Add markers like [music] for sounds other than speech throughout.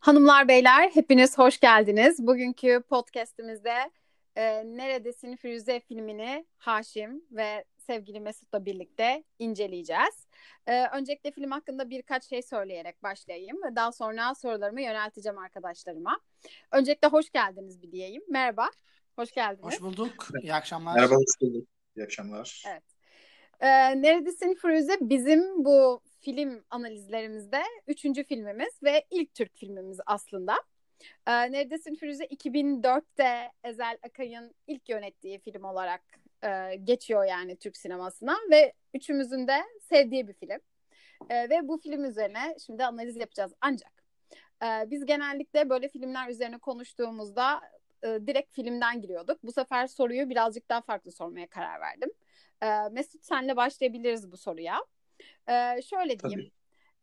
Hanımlar beyler hepiniz hoş geldiniz. Bugünkü podcastimizde e, Neredesin Firuze filmini Haşim ve sevgili Mesut'la birlikte inceleyeceğiz. E, öncelikle film hakkında birkaç şey söyleyerek başlayayım ve daha sonra sorularımı yönelteceğim arkadaşlarıma. Öncelikle hoş geldiniz bir diyeyim. Merhaba, hoş geldiniz. Hoş bulduk. İyi akşamlar. Merhaba, hoş bulduk. İyi akşamlar. Evet. E, Neredesin Firuze bizim bu film analizlerimizde üçüncü filmimiz ve ilk Türk filmimiz aslında. Ee, Neredesin Firuze 2004'te Ezel Akay'ın ilk yönettiği film olarak e, geçiyor yani Türk sinemasına ve üçümüzün de sevdiği bir film. E, ve bu film üzerine şimdi analiz yapacağız. Ancak e, biz genellikle böyle filmler üzerine konuştuğumuzda e, direkt filmden giriyorduk. Bu sefer soruyu birazcık daha farklı sormaya karar verdim. E, Mesut senle başlayabiliriz bu soruya. Ee, şöyle diyeyim.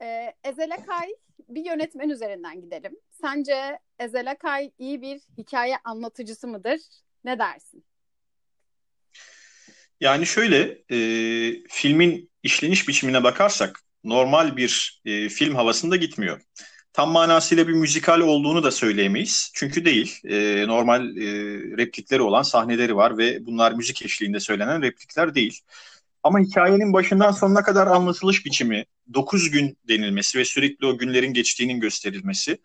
Ee, Ezel Akay bir yönetmen üzerinden gidelim. Sence Ezel Akay iyi bir hikaye anlatıcısı mıdır? Ne dersin? Yani şöyle e, filmin işleniş biçimine bakarsak normal bir e, film havasında gitmiyor. Tam manasıyla bir müzikal olduğunu da söyleyemeyiz. Çünkü değil. E, normal e, replikleri olan sahneleri var ve bunlar müzik eşliğinde söylenen replikler değil. Ama hikayenin başından sonuna kadar anlatılış biçimi, 9 gün denilmesi ve sürekli o günlerin geçtiğinin gösterilmesi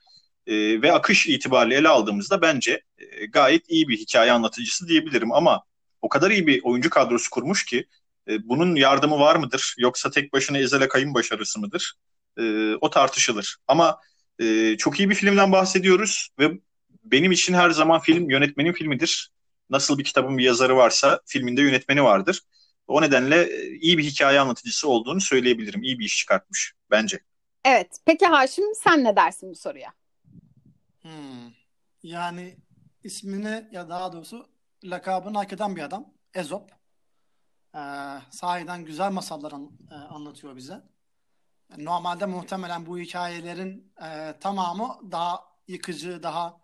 e, ve akış itibariyle ele aldığımızda bence e, gayet iyi bir hikaye anlatıcısı diyebilirim. Ama o kadar iyi bir oyuncu kadrosu kurmuş ki e, bunun yardımı var mıdır yoksa tek başına Ezel Akay'ın başarısı mıdır? E, o tartışılır. Ama e, çok iyi bir filmden bahsediyoruz ve benim için her zaman film yönetmenin filmidir. Nasıl bir kitabın bir yazarı varsa filminde yönetmeni vardır. O nedenle e, iyi bir hikaye anlatıcısı olduğunu söyleyebilirim. İyi bir iş çıkartmış bence. Evet. Peki Haşim sen ne dersin bu soruya? Hmm. Yani ismini ya daha doğrusu lakabını hak eden bir adam. Ezop. Ee, sahiden güzel masallar an, e, anlatıyor bize. Normalde muhtemelen bu hikayelerin e, tamamı daha yıkıcı, daha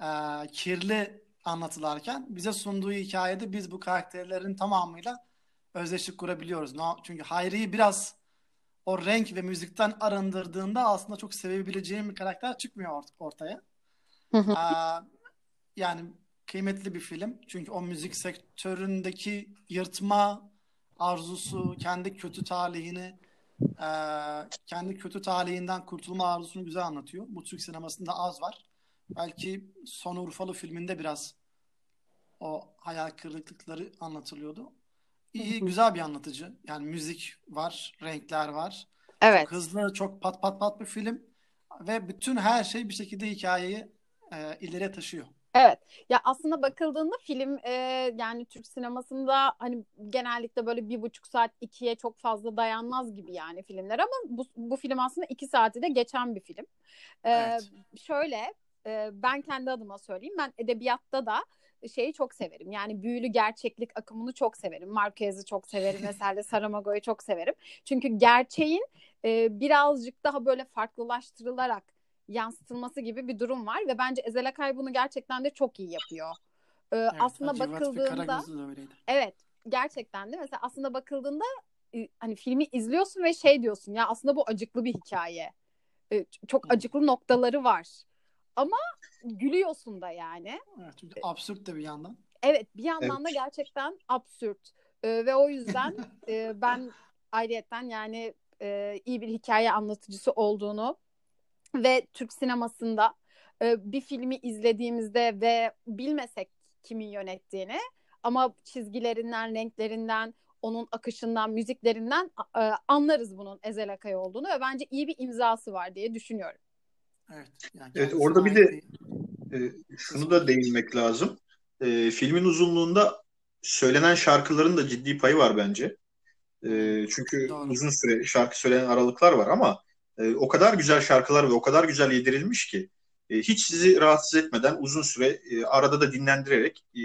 e, kirli anlatılarken bize sunduğu hikayede biz bu karakterlerin tamamıyla özdeşlik kurabiliyoruz. Çünkü Hayri'yi biraz o renk ve müzikten arındırdığında aslında çok sevebileceğim bir karakter çıkmıyor ortaya. yani kıymetli bir film. Çünkü o müzik sektöründeki yırtma arzusu, kendi kötü talihini, kendi kötü talihinden kurtulma arzusunu güzel anlatıyor. Bu Türk sinemasında az var. Belki Son Urfalı filminde biraz o hayal kırıklıkları anlatılıyordu iyi, güzel bir anlatıcı. Yani müzik var, renkler var. Evet. Çok hızlı, çok pat pat pat bir film. Ve bütün her şey bir şekilde hikayeyi e, ileriye taşıyor. Evet. Ya aslında bakıldığında film e, yani Türk sinemasında hani genellikle böyle bir buçuk saat ikiye çok fazla dayanmaz gibi yani filmler ama bu, bu film aslında iki saati de geçen bir film. E, evet. Şöyle e, ben kendi adıma söyleyeyim ben edebiyatta da şeyi çok severim. Yani büyülü gerçeklik akımını çok severim. Marquez'i çok severim. [laughs] Mesela Saramago'yu çok severim. Çünkü gerçeğin e, birazcık daha böyle farklılaştırılarak yansıtılması gibi bir durum var ve bence Ezel Akay bunu gerçekten de çok iyi yapıyor. Ee, evet, aslında bakıldığında evet gerçekten de mesela aslında bakıldığında hani filmi izliyorsun ve şey diyorsun ya aslında bu acıklı bir hikaye. Ee, çok acıklı noktaları var. Ama gülüyorsun da yani. Evet, çünkü absürt de bir yandan. Evet bir yandan evet. da gerçekten absürt. Ee, ve o yüzden [laughs] e, ben ayrıyetten yani e, iyi bir hikaye anlatıcısı olduğunu ve Türk sinemasında e, bir filmi izlediğimizde ve bilmesek kimin yönettiğini ama çizgilerinden, renklerinden, onun akışından, müziklerinden e, anlarız bunun Ezel Akay olduğunu ve bence iyi bir imzası var diye düşünüyorum. Evet. Yani evet orada bir de e, şunu da değinmek lazım. E, filmin uzunluğunda söylenen şarkıların da ciddi payı var bence. E, çünkü Doğru. uzun süre şarkı söylenen aralıklar var ama e, o kadar güzel şarkılar ve o kadar güzel yedirilmiş ki e, hiç sizi rahatsız etmeden uzun süre e, arada da dinlendirerek e,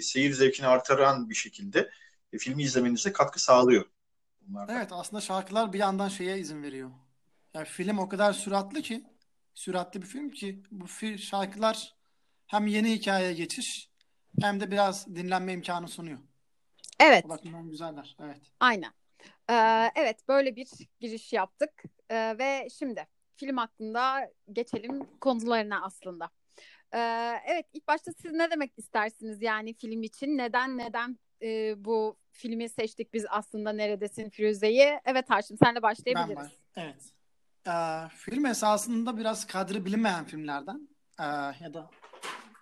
seyir zevkini artıran bir şekilde e, filmi izlemenize katkı sağlıyor. Bunlardan. Evet aslında şarkılar bir yandan şeye izin veriyor. Yani film o kadar süratli ki süratli bir film ki bu şarkılar hem yeni hikayeye geçiş hem de biraz dinlenme imkanı sunuyor. Evet. O bakımdan güzeller. Evet. Aynen. Evet böyle bir giriş yaptık ve şimdi film hakkında geçelim konularına aslında. Evet ilk başta siz ne demek istersiniz yani film için? Neden neden bu filmi seçtik biz aslında Neredesin Firuze'yi? Evet Haşim senle başlayabiliriz. Ben baş... Evet. Film esasında biraz kadri bilinmeyen filmlerden ya da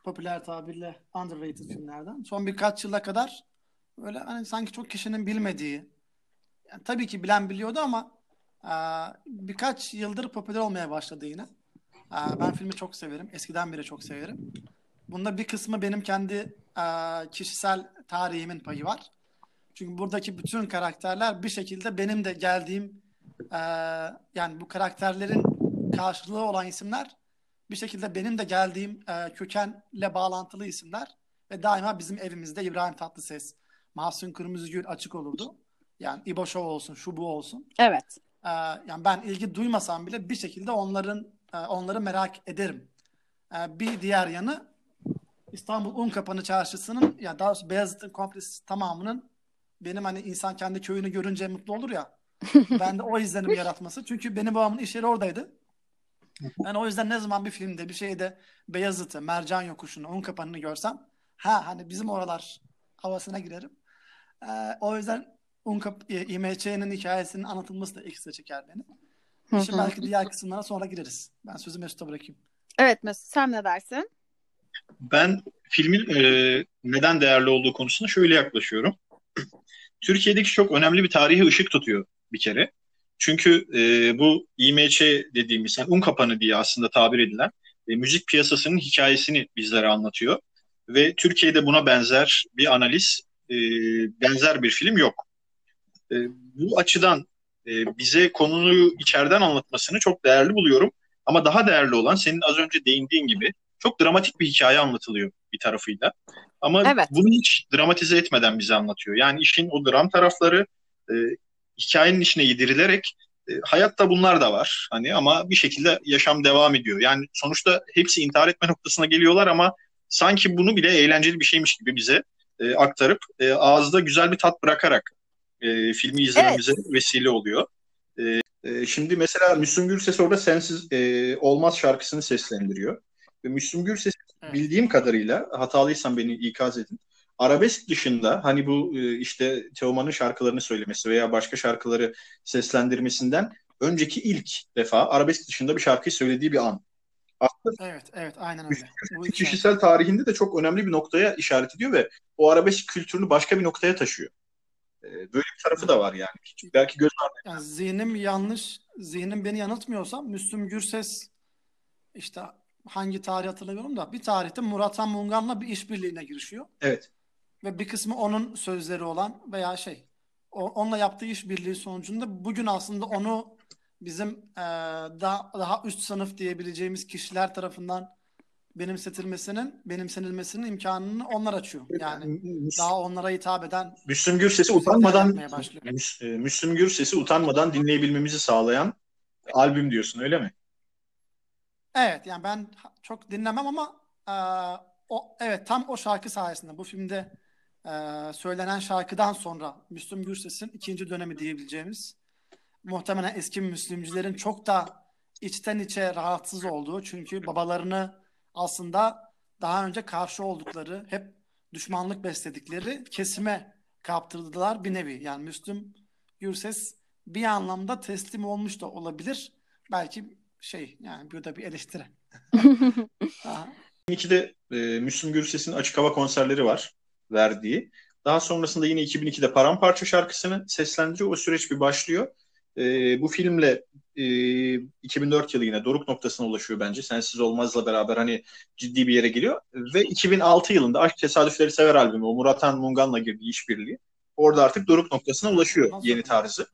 popüler tabirle underrated filmlerden. Son birkaç yıla kadar böyle hani sanki çok kişinin bilmediği yani tabii ki bilen biliyordu ama e, birkaç yıldır popüler olmaya başladı yine. E, ben filmi çok severim. Eskiden beri çok severim. Bunda bir kısmı benim kendi e, kişisel tarihimin payı var. Çünkü buradaki bütün karakterler bir şekilde benim de geldiğim e, yani bu karakterlerin karşılığı olan isimler bir şekilde benim de geldiğim e, kökenle bağlantılı isimler ve daima bizim evimizde İbrahim Tatlıses, Mahsun Kırmızıgül açık olurdu. Yani İbo Show olsun, şu bu olsun. Evet. Ee, yani ben ilgi duymasam bile bir şekilde onların e, onları merak ederim. Ee, bir diğer yanı İstanbul Unkapanı Çarşısı'nın ya daha doğrusu Beyazıt'ın komplesi tamamının benim hani insan kendi köyünü görünce mutlu olur ya. [laughs] ben de o izlenim yaratması. Çünkü benim babamın iş yeri oradaydı. Yani o yüzden ne zaman bir filmde bir şeyde Beyazıt'ı, Mercan Yokuşu'nu, Unkapanı'nı görsem ha hani bizim oralar havasına girerim. Ee, o yüzden Unkap, e, IMÇ'nin hikayesinin anlatılması da ekstra çeker beni. İşin belki diğer kısımlara sonra gireriz. Ben sözü Mesut'a bırakayım. Evet Mesut sen ne dersin? Ben filmin e, neden değerli olduğu konusuna şöyle yaklaşıyorum. [clears throat] Türkiye'deki çok önemli bir tarihi ışık tutuyor bir kere. Çünkü e, bu IMÇ dediğimiz yani un kapanı diye aslında tabir edilen e, müzik piyasasının hikayesini bizlere anlatıyor. Ve Türkiye'de buna benzer bir analiz, e, benzer bir film yok. E, bu açıdan e, bize konuyu içeriden anlatmasını çok değerli buluyorum. Ama daha değerli olan senin az önce değindiğin gibi çok dramatik bir hikaye anlatılıyor bir tarafıyla. Ama evet. bunu hiç dramatize etmeden bize anlatıyor. Yani işin o dram tarafları e, hikayenin içine yedirilerek e, hayatta bunlar da var. Hani ama bir şekilde yaşam devam ediyor. Yani sonuçta hepsi intihar etme noktasına geliyorlar ama sanki bunu bile eğlenceli bir şeymiş gibi bize e, aktarıp e, ağızda güzel bir tat bırakarak e, filmi izlememize evet. vesile oluyor. E, e, şimdi mesela Müslüm Gürses orada Sensiz e, Olmaz şarkısını seslendiriyor. Ve Müslüm Gürses evet. bildiğim kadarıyla hatalıysam beni ikaz edin. Arabesk dışında hani bu e, işte Teoman'ın şarkılarını söylemesi veya başka şarkıları seslendirmesinden önceki ilk defa arabesk dışında bir şarkıyı söylediği bir an. Aslında evet, evet, aynen öyle. Bu kişisel tarihinde de çok önemli bir noktaya işaret ediyor ve o arabesk kültürünü başka bir noktaya taşıyor. Ee, böyle bir tarafı da var yani. Belki göz ardı. Yani zihnim yanlış, zihnim beni yanıltmıyorsa Müslüm Gürses işte hangi tarih hatırlamıyorum da bir tarihte Murat Han Mungan'la bir işbirliğine girişiyor. Evet. Ve bir kısmı onun sözleri olan veya şey onunla yaptığı işbirliği sonucunda bugün aslında onu bizim e, daha daha üst sınıf diyebileceğimiz kişiler tarafından benimsetilmesinin, benimsenilmesinin imkanını onlar açıyor. Yani Müs- daha onlara hitap eden Müslüm Gürses'i utanmadan Müs- e, Müslüm Gürses'i utanmadan dinleyebilmemizi sağlayan albüm diyorsun öyle mi? Evet yani ben çok dinlemem ama e, o evet tam o şarkı sayesinde bu filmde e, söylenen şarkıdan sonra Müslüm Gürses'in ikinci dönemi diyebileceğimiz muhtemelen eski Müslümcülerin çok da içten içe rahatsız olduğu çünkü babalarını aslında daha önce karşı oldukları, hep düşmanlık besledikleri kesime kaptırdılar bir nevi. Yani Müslüm Gürses bir anlamda teslim olmuş da olabilir. Belki şey yani burada bir eleştiri. [laughs] 2002'de e, Müslüm Gürses'in açık hava konserleri var verdiği. Daha sonrasında yine 2002'de Paramparça şarkısını seslendiriyor. O süreç bir başlıyor. E, bu filmle e, 2004 yılı yine doruk noktasına ulaşıyor bence. Sensiz Olmaz'la beraber hani ciddi bir yere geliyor. Ve 2006 yılında Aşk Tesadüfleri Sever albümü o Murat Han Mungan'la girdiği işbirliği. Orada artık doruk noktasına ulaşıyor yeni tarzı.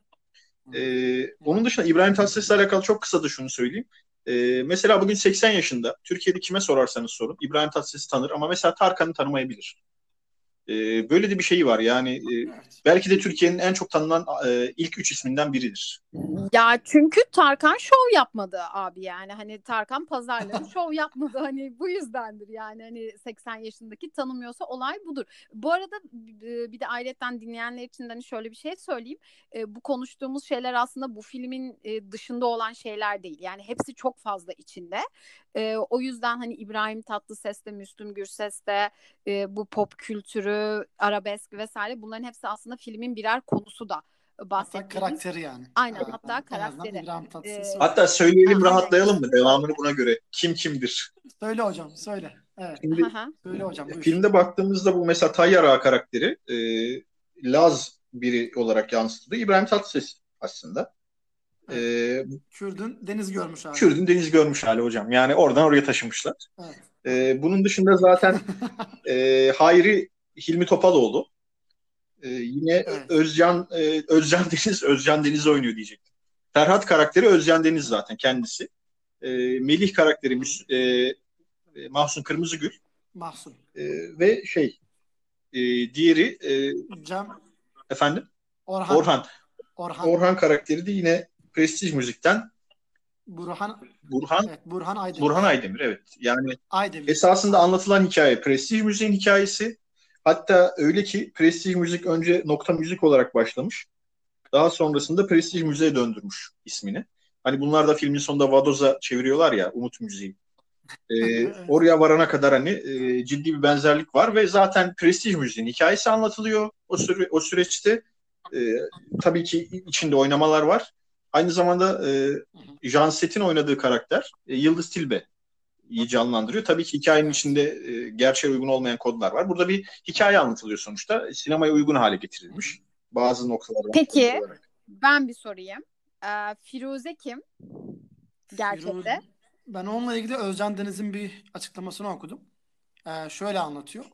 Ee, onun dışında İbrahim Tatlıses'le alakalı çok kısa da şunu söyleyeyim. Ee, mesela bugün 80 yaşında Türkiye'de kime sorarsanız sorun İbrahim Tatlıses'i tanır ama mesela Tarkan'ı tanımayabilir. E, böyle de bir şeyi var. Yani e, belki de Türkiye'nin en çok tanınan e, ilk üç isminden biridir. Ya çünkü Tarkan şov yapmadı abi yani hani Tarkan pazarları [laughs] şov yapmadı hani bu yüzdendir yani hani 80 yaşındaki tanımıyorsa olay budur. Bu arada e, bir de ayrıca dinleyenler için de hani şöyle bir şey söyleyeyim. E, bu konuştuğumuz şeyler aslında bu filmin e, dışında olan şeyler değil. Yani hepsi çok fazla içinde. E, o yüzden hani İbrahim Tatlıses'te, Müslüm Gürses'te e, bu pop kültürü, arabesk vesaire bunların hepsi aslında filmin birer konusu da Hatta bahsettiğimiz. karakteri yani. Aynen Evet. hatta karakteri. Ee. Hatta söyleyelim Ha, rahatlayalım mı? Devamını buna göre. Kim kimdir? Söyle hocam söyle. Evet. Şimdi Hı hı. Söyle hocam. buyur. filmde baktığımızda bu mesela Tayyar Ağa karakteri e, Laz biri olarak yansıtıldı. İbrahim Tatlıses aslında. E, Kürdün deniz görmüş abi. Kürdün deniz görmüş hali hocam. Yani oradan oraya taşımışlar. Evet. E, bunun dışında zaten [laughs] e, Hayri Hilmi Topaloğlu. E, yine Evet. Özcan e, Özcan [laughs] Deniz Özcan Deniz oynuyor diyecektim. Ferhat karakteri Özcan Deniz zaten kendisi. E, Melih karakteri e, e, Mahsun Kırmızıgül Mahsun. E, ve şey e, diğeri e, Cem. efendim Orhan. Orhan. Orhan. Orhan karakteri de yine Prestij Müzik'ten Burhan. Burhan Evet. Burhan Aydemir. Burhan Aydemir evet. Yani Aydemir. esasında anlatılan hikaye Prestij Müzik'in hikayesi. Hatta öyle ki Prestij Müzik önce nokta müzik olarak başlamış. Daha sonrasında Prestij Müziğe döndürmüş ismini. Hani bunlar da filmin sonunda Vadoz'a çeviriyorlar ya Umut Müziği. Ee, [laughs] oraya varana kadar hani e, ciddi bir benzerlik var ve zaten Prestij Müziğin hikayesi anlatılıyor o süre o süreçte. E, tabii ki içinde oynamalar var. Aynı zamanda e, Janset'in oynadığı karakter e, Yıldız Tilbe iyi canlandırıyor. Tabii ki hikayenin içinde e, gerçeğe uygun olmayan kodlar var. Burada bir hikaye anlatılıyor sonuçta. Sinemaya uygun hale getirilmiş. Bazı noktalardan. Peki. Ben bir sorayım. Ee, Firuze kim? Gerçekte. Firuze- Ben onunla ilgili Özcan Deniz'in bir açıklamasını okudum. Ee, şöyle anlatıyor.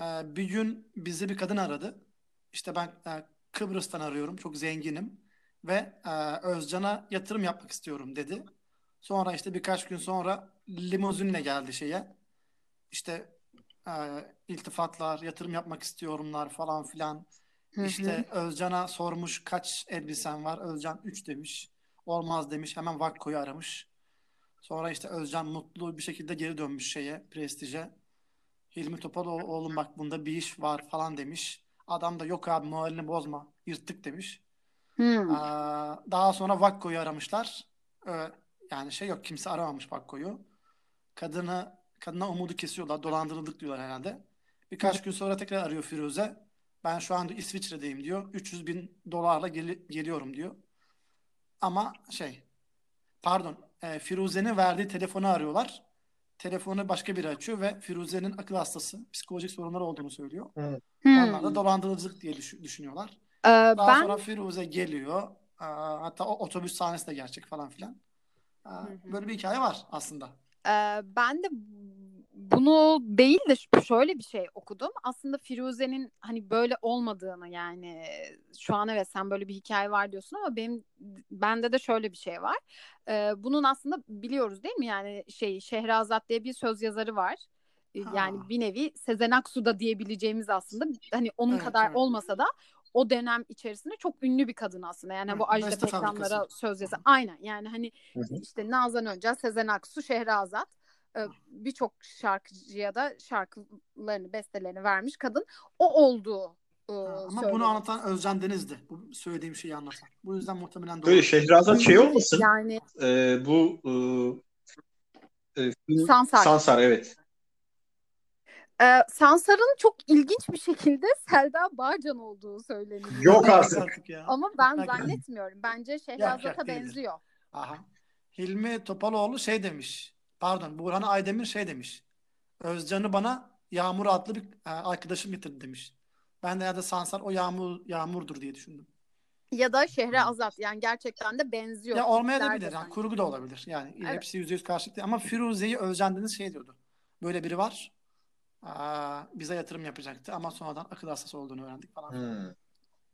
Ee, bir gün bizi bir kadın aradı. İşte ben e, Kıbrıs'tan arıyorum. Çok zenginim. Ve e, Özcan'a yatırım yapmak istiyorum dedi. Sonra işte birkaç gün sonra limuzinle geldi şeye. İşte e, iltifatlar, yatırım yapmak istiyorumlar falan filan. Hı hı. İşte Özcan'a sormuş kaç elbisen var. Özcan 3 demiş. Olmaz demiş. Hemen Vakko'yu aramış. Sonra işte Özcan mutlu bir şekilde geri dönmüş şeye, Prestij'e. Hilmi Topaloğlu oğlum bak bunda bir iş var falan demiş. Adam da yok abi moralini bozma. Yırttık demiş. Hmm. Aa, daha sonra Vakko'yu aramışlar. Ee, yani şey yok kimse aramamış Vakko'yu. Kadını kadına umudu kesiyorlar. Dolandırıldık diyorlar herhalde. Birkaç gün sonra tekrar arıyor Firuze. Ben şu anda İsviçre'deyim diyor. 300 bin dolarla geli- geliyorum diyor. Ama şey pardon e, Firuze'nin verdiği telefonu arıyorlar. Telefonu başka biri açıyor ve Firuze'nin akıl hastası, psikolojik sorunları olduğunu söylüyor. Onlar da Hmm. dolandırıcılık diye düşün- düşünüyorlar. Ee, Daha ben sonra Firuze geliyor. Aa, hatta o otobüs sahnesi de gerçek falan filan. Hı. böyle bir hikaye var aslında. Ee, ben de bunu değil de şöyle bir şey okudum. Aslında Firuze'nin hani böyle olmadığını yani şu an evet sen böyle bir hikaye var diyorsun ama benim bende de şöyle bir şey var. Ee, bunun aslında biliyoruz değil mi? Yani şey Şehrazat diye bir söz yazarı var. Yani Ha. bir nevi Sezen Aksu da diyebileceğimiz aslında hani onun Evet, kadar evet. olmasa da o dönem içerisinde çok ünlü bir kadın aslında. Yani Hı, bu Ajda Pekkanlara söz yazan. Aynen yani hani Hı hı. işte Nazan Öncel, Sezen Aksu, Şehrazat e, birçok şarkıcıya da şarkılarını, bestelerini vermiş kadın. O olduğu e, Ama bunu söyleniyor. anlatan Özcan Deniz'di. Bu söylediğim şeyi anlatan. Bu yüzden muhtemelen doğru. Böyle Şehrazat şey olmasın? Yani Ee, bu e, e, Sansar. Sansar evet. E, Sansar'ın çok ilginç bir şekilde [laughs] Selda Bağcan olduğu söyleniyor. Yok artık. Ya. Ama ben Bak- zannetmiyorum. Bence Şehrazat'a benziyor. Aha. Hilmi Topaloğlu şey demiş. Pardon Burhan Aydemir şey demiş. Özcan'ı bana Yağmur adlı bir e, arkadaşım getirdi demiş. Ben de ya da Sansar o Yağmur Yağmur'dur diye düşündüm. Ya da Şehrazat. Yani gerçekten de benziyor. Ya Tipler de olmayabilir. Yani kurgu da olabilir. Yani Evet. hepsi yüzde yüz karşılık değil. Ama Firuze'yi Özcan Deniz şey diyordu. Böyle biri var. Aa, bize yatırım yapacaktı ama sonradan akıl hastası olduğunu öğrendik falan. Hmm.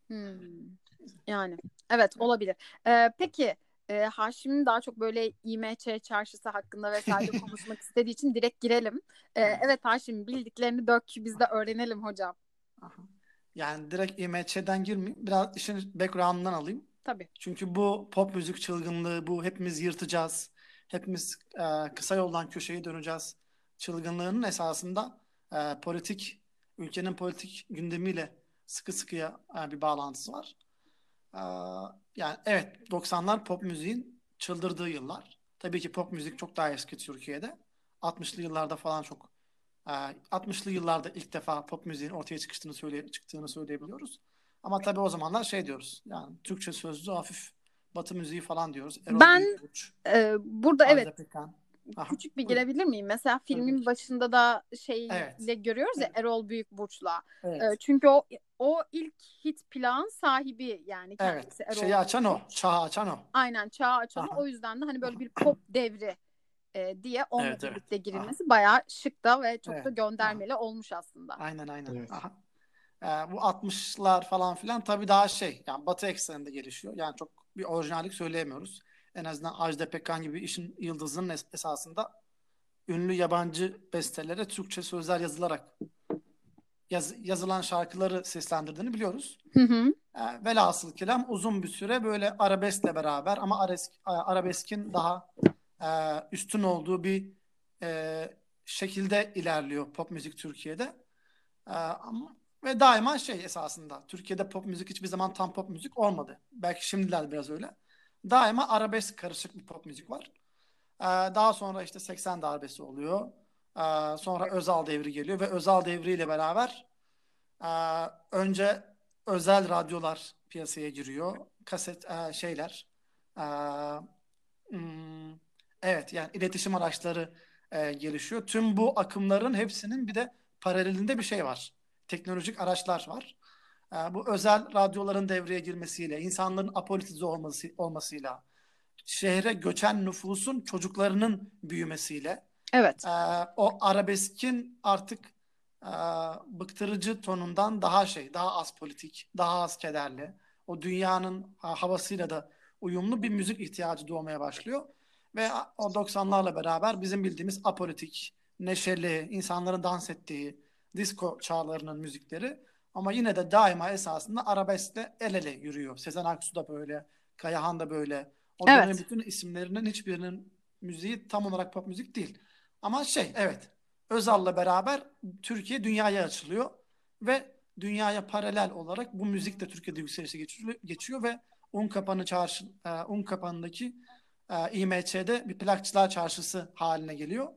Hmm. Yani evet olabilir. Ee, peki e, Haşim'in daha çok böyle İMÇ çarşısı hakkında vesaire [laughs] konuşmak istediği için direkt girelim. Ee, evet Haşim bildiklerini dök biz de öğrenelim hocam. Aha. Yani direkt IMC'den girmeyeyim. Biraz işin background'ından alayım. Tabii. Çünkü bu pop müzik çılgınlığı, bu hepimiz yırtacağız. Hepimiz e, kısa yoldan köşeyi döneceğiz. Çılgınlığının esasında e, politik, ülkenin politik gündemiyle sıkı sıkıya e, bir bağlantısı var. E, yani evet 90'lar pop müziğin çıldırdığı yıllar. Tabii ki pop müzik çok daha eski Türkiye'de. 60'lı yıllarda falan çok 60'lı yıllarda ilk defa pop müziğin ortaya çıktığını, söyle, çıktığını söyleyebiliyoruz. Ama tabii o zamanlar şey diyoruz. Yani Türkçe sözlü hafif Batı müziği falan diyoruz. Erol ben e, burada Arda evet Pekan. Aha, küçük bir girebilir miyim? Mesela filmin Tabii. başında da şeyle evet. görüyoruz evet. ya Erol Büyükburç'la. Evet. E, çünkü o o ilk hit plan sahibi yani kendisi evet. Erol. Şeyi açan o. Çağı açan o. Aynen çağı açan Aha. o. O yüzden de hani böyle bir pop devri e, diye onunla evet, birlikte evet. girilmesi Aha. bayağı şık da ve çok evet. da göndermeli Aha. olmuş aslında. Aynen aynen. Evet. Aha. Ee, bu 60'lar falan filan tabii daha şey yani Batı ekseninde gelişiyor. Yani çok bir orijinallik söyleyemiyoruz. En azından Ajda Pekkan gibi işin yıldızının es- esasında ünlü yabancı bestelere Türkçe sözler yazılarak yaz- yazılan şarkıları seslendirdiğini biliyoruz. Hı hı. E, velhasıl kelam uzun bir süre böyle arabeskle beraber ama arabesk, arabeskin daha e, üstün olduğu bir e, şekilde ilerliyor pop müzik Türkiye'de. E, ama ve daima şey esasında Türkiye'de pop müzik hiçbir zaman tam pop müzik olmadı. Belki şimdiler biraz öyle. Daima arabesk karışık bir pop müzik var. Ee, daha sonra işte 80 darbesi oluyor. Ee, sonra Özal devri geliyor ve Özal devriyle beraber e, önce özel radyolar piyasaya giriyor. Kaset e, şeyler e, hmm, evet yani iletişim araçları e, gelişiyor. Tüm bu akımların hepsinin bir de paralelinde bir şey var teknolojik araçlar var. E, bu özel radyoların devreye girmesiyle, insanların apolitize olması, olmasıyla, şehre göçen nüfusun çocuklarının büyümesiyle, evet. e, o arabeskin artık e, bıktırıcı tonundan daha şey, daha az politik, daha az kederli, o dünyanın havasıyla da uyumlu bir müzik ihtiyacı doğmaya başlıyor. Ve o 90'larla beraber bizim bildiğimiz apolitik, neşeli, insanların dans ettiği, disco çağlarının müzikleri ama yine de daima esasında arabeskle el ele yürüyor. Sezen Aksu da böyle, Kayahan da böyle. O evet. dönemin bütün isimlerinin hiçbirinin müziği tam olarak pop müzik değil. Ama şey evet Özal'la beraber Türkiye dünyaya açılıyor ve dünyaya paralel olarak bu müzik de Türkiye'de yükselişe geçiyor, geçiyor ve Un Kapanı çarşı e, Un Kapanı'ndaki e, İMÇ'de bir plakçılar çarşısı haline geliyor.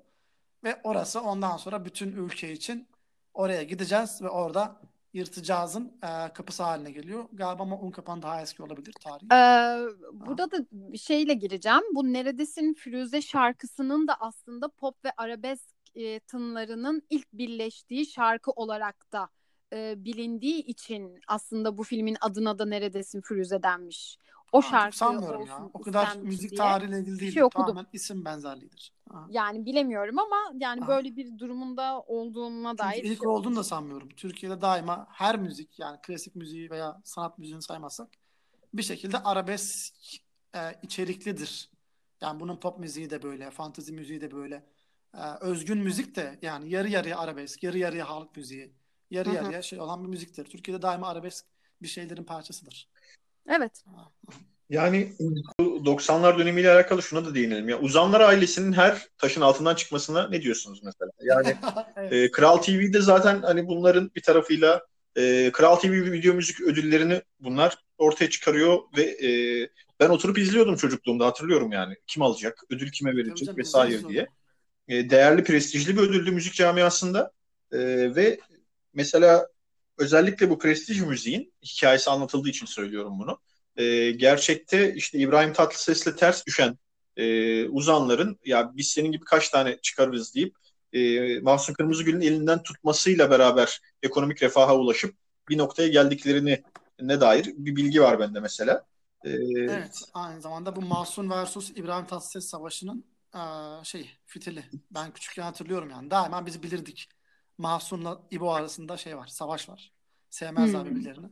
Ve orası ondan sonra bütün ülke için Oraya gideceğiz ve orada yırtıcağızın e, kapısı haline geliyor. Galiba ama un kapan daha eski olabilir tarihi. Ee, burada ha. da bir şeyle gireceğim. Bu Neredesin Firuze şarkısının da aslında pop ve arabesk e, tınlarının ilk birleştiği şarkı olarak da e, bilindiği için aslında bu filmin adına da Neredesin Firuze denmiş o şarkı sanmıyorum ya. O kadar müzik tarihiyle ilgili değil. Şey Tamamen isim benzerliğidir. Ha. Yani bilemiyorum ama yani ha. böyle bir durumunda olduğuna dair. Çünkü ilk şey olduğunu da sanmıyorum. Türkiye'de daima her müzik yani klasik müziği veya sanat müziğini saymazsak bir şekilde arabesk e, içeriklidir. Yani bunun pop müziği de böyle, fantezi müziği de böyle. E, özgün müzik de yani yarı yarıya arabesk, yarı yarıya halk müziği, yarı Hı-hı. yarıya şey olan bir müziktir. Türkiye'de daima arabesk bir şeylerin parçasıdır. Evet. Yani 90'lar dönemiyle alakalı şuna da değinelim. Ya Uzanlar ailesinin her taşın altından çıkmasına ne diyorsunuz mesela? Yani [laughs] evet. e, Kral TV'de zaten hani bunların bir tarafıyla e, Kral TV video müzik ödüllerini bunlar ortaya çıkarıyor ve e, ben oturup izliyordum çocukluğumda hatırlıyorum yani. Kim alacak, ödül kime verilecek tabii, vesaire diye. E, değerli, prestijli bir ödüldü müzik camiasında e, ve mesela özellikle bu prestij müziğin hikayesi anlatıldığı için söylüyorum bunu. E, gerçekte işte İbrahim Tatlıses'le ters düşen e, uzanların ya biz senin gibi kaç tane çıkarırız deyip e, Mahsun Kırmızıgül'ün elinden tutmasıyla beraber ekonomik refaha ulaşıp bir noktaya geldiklerini ne dair bir bilgi var bende mesela. Ee, evet, aynı zamanda bu Mahsun versus İbrahim Tatlıses savaşının e, şey fitili. Ben küçükken hatırlıyorum yani. Daima biz bilirdik. Mahsun'la İbo arasında şey var, savaş var. Sevmezler hmm. birbirlerini.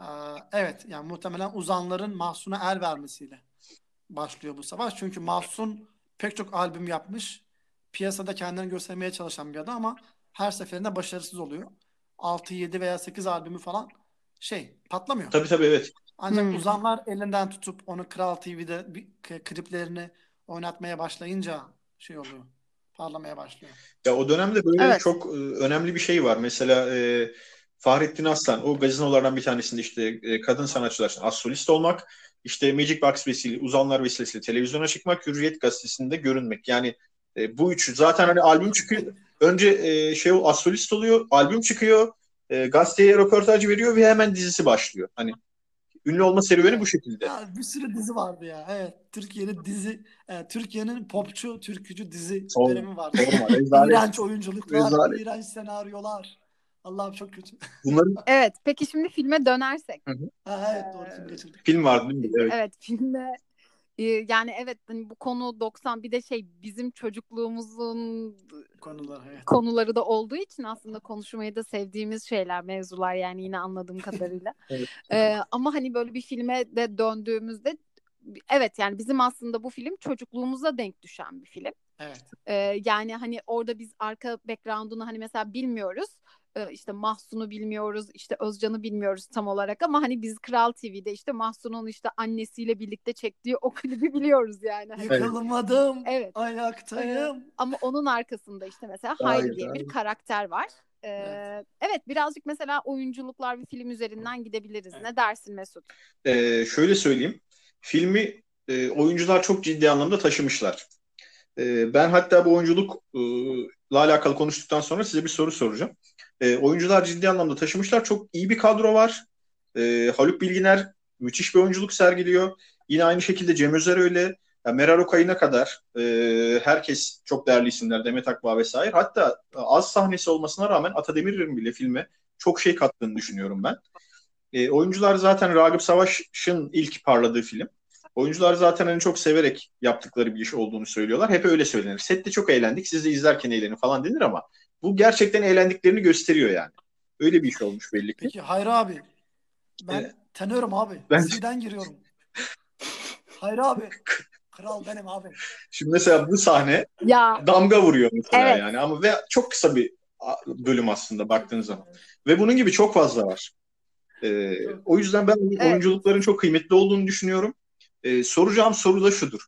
Ee, evet, yani muhtemelen uzanların Mahsun'a el vermesiyle başlıyor bu savaş. Çünkü Mahsun pek çok albüm yapmış. Piyasada kendini göstermeye çalışan bir adam ama her seferinde başarısız oluyor. 6, 7 veya 8 albümü falan şey patlamıyor. Tabii tabii evet. Ancak Hmm. uzanlar elinden tutup onu Kral TV'de bir- kliplerini oynatmaya başlayınca şey oluyor. Parlamaya başlıyor. Ya o dönemde böyle Evet. çok e, önemli bir şey var. Mesela e, Fahrettin Aslan o gazinolardan bir tanesinde işte e, kadın sanatçılar için az solist olmak, işte Magic Box vesilesiyle, uzanlar vesilesiyle televizyona çıkmak, Hürriyet gazetesinde görünmek. Yani e, bu üçü zaten hani albüm çıkıyor. Önce e, şey az solist oluyor, albüm çıkıyor, e, gazeteye röportaj veriyor ve hemen dizisi başlıyor. Hani ünlü olma serüveni bu şekilde. Ya bir sürü dizi vardı ya. Evet. Türkiye'nin dizi, e, Türkiye'nin popçu, türkücü dizi Sorma, dönemi vardı. Sorma. İğrenç oyunculuklar, Rezalet. iğrenç senaryolar. Allah'ım çok kötü. Bunların [laughs] Evet. Peki şimdi filme dönersek. Ha, evet doğru şimdi geçirdik. film vardı değil mi? Evet. Evet filmde e, yani evet hani bu konu 90 bir de şey bizim çocukluğumuzun Konular evet. konuları da olduğu için aslında konuşmayı da sevdiğimiz şeyler mevzular yani yine anladığım kadarıyla. [laughs] Evet. Ee, ama hani böyle bir filme de döndüğümüzde evet yani bizim aslında bu film çocukluğumuza denk düşen bir film. Evet. Ee, yani hani orada biz arka background'unu hani mesela bilmiyoruz. Ee, işte Mahsun'u bilmiyoruz, işte Özcan'ı bilmiyoruz tam olarak ama hani biz Kral TV'de işte Mahsun'un işte annesiyle birlikte çektiği o [laughs] klibi biliyoruz yani. Hani- Yıkılmadım, Evet. ayaktayım. Ama onun arkasında işte mesela Hayri diye bir karakter var. Ee, Evet. evet. birazcık mesela oyunculuklar bir film üzerinden gidebiliriz. Evet. Ne dersin Mesut? Ee, şöyle söyleyeyim. Filmi e, oyuncular çok ciddi anlamda taşımışlar. E, ben hatta bu oyunculukla alakalı konuştuktan sonra size bir soru soracağım. E, oyuncular ciddi anlamda taşımışlar. Çok iyi bir kadro var. E, Haluk Bilginer müthiş bir oyunculuk sergiliyor. Yine aynı şekilde Cem Özer öyle. Ya Meral Okay'ına kadar e, herkes çok değerli isimler. Demet Akbağ vesaire. Hatta az sahnesi olmasına rağmen Ata Demirer'in bile filme çok şey kattığını düşünüyorum ben. E, oyuncular zaten Ragıp Savaş'ın ilk parladığı film. Oyuncular zaten hani çok severek yaptıkları bir iş olduğunu söylüyorlar. Hep öyle söylenir. Sette çok eğlendik, siz de izlerken eğlenin falan denir ama bu gerçekten eğlendiklerini gösteriyor yani. Öyle bir iş olmuş belli ki. Peki Hayri abi. Ben Evet. tanıyorum abi. Ben- Diziden giriyorum. Hayri abi. Kral benim abi. Şimdi mesela bu sahne Ya damga vuruyor mesela Evet. yani ama ve çok kısa bir bölüm aslında baktığın zaman. Ve bunun gibi çok fazla var. Ee, o yüzden ben Evet. oyunculukların çok kıymetli olduğunu düşünüyorum. Ee, soracağım soru da şudur.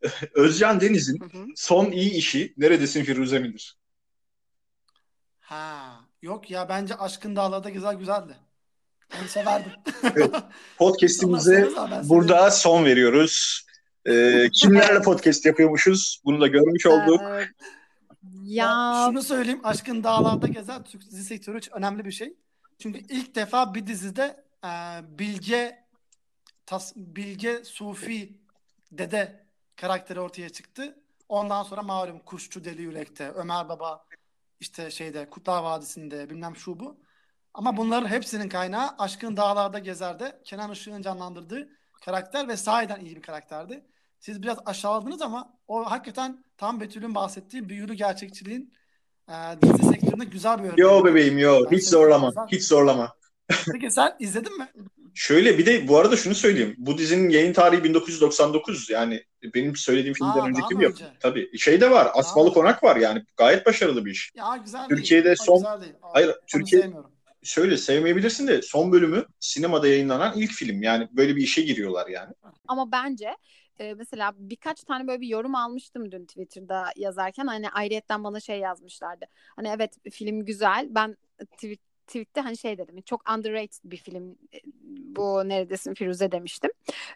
[laughs] Özcan Deniz'in son iyi işi Neredesin Firuze midir? Ha. Yok ya bence Aşkın Dağlar'da güzel güzeldi. Ben severdim. [laughs] Podcast'imize ama ben burada son veriyoruz. Ee, kimlerle podcast yapıyormuşuz? Bunu da görmüş olduk. Ee, Ya ya şunu söyleyeyim. Aşkın Dağlar'da gezen Türk dizi sektörü için önemli bir şey. Çünkü ilk defa bir dizide e, Bilge tas, Bilge Sufi dede karakteri ortaya çıktı. Ondan sonra malum Kuşçu Deli Yürek'te, Ömer Baba işte şeyde Kurtlar Vadisi'nde bilmem şu bu. Ama bunların hepsinin kaynağı Aşkın Dağlar'da Gezer'de Kenan Işık'ın canlandırdığı karakter ve sahiden iyi bir karakterdi. Siz biraz aşağıladınız ama o hakikaten tam Betül'ün bahsettiği büyülü gerçekçiliğin e, dizi sektöründe güzel bir örnek. Yo bebeğim yo. Hiç zorlama. Hiç zorlama. Peki sen izledin mi? Şöyle bir de bu arada şunu söyleyeyim. Bu dizinin yayın tarihi 1999 yani benim söylediğim filmden Aa, önceki bir yapım. önce? Tabii. Şey de var. Asmalı? Konak var yani. Gayet başarılı bir iş. Ya güzel Türkiye'de değil. Son- güzel değil. O- Hayır, Türkiye- sevmiyorum. Şöyle sevmeyebilirsin de son bölümü sinemada yayınlanan ilk film. Yani böyle bir işe giriyorlar yani. ama bence e, mesela birkaç tane böyle bir yorum almıştım dün Twitter'da yazarken hani ayrıyetten bana şey yazmışlardı. Hani evet film güzel. Ben tweet tweette hani şey dedim çok underrated bir film e, bu neredesin Firuze demiştim.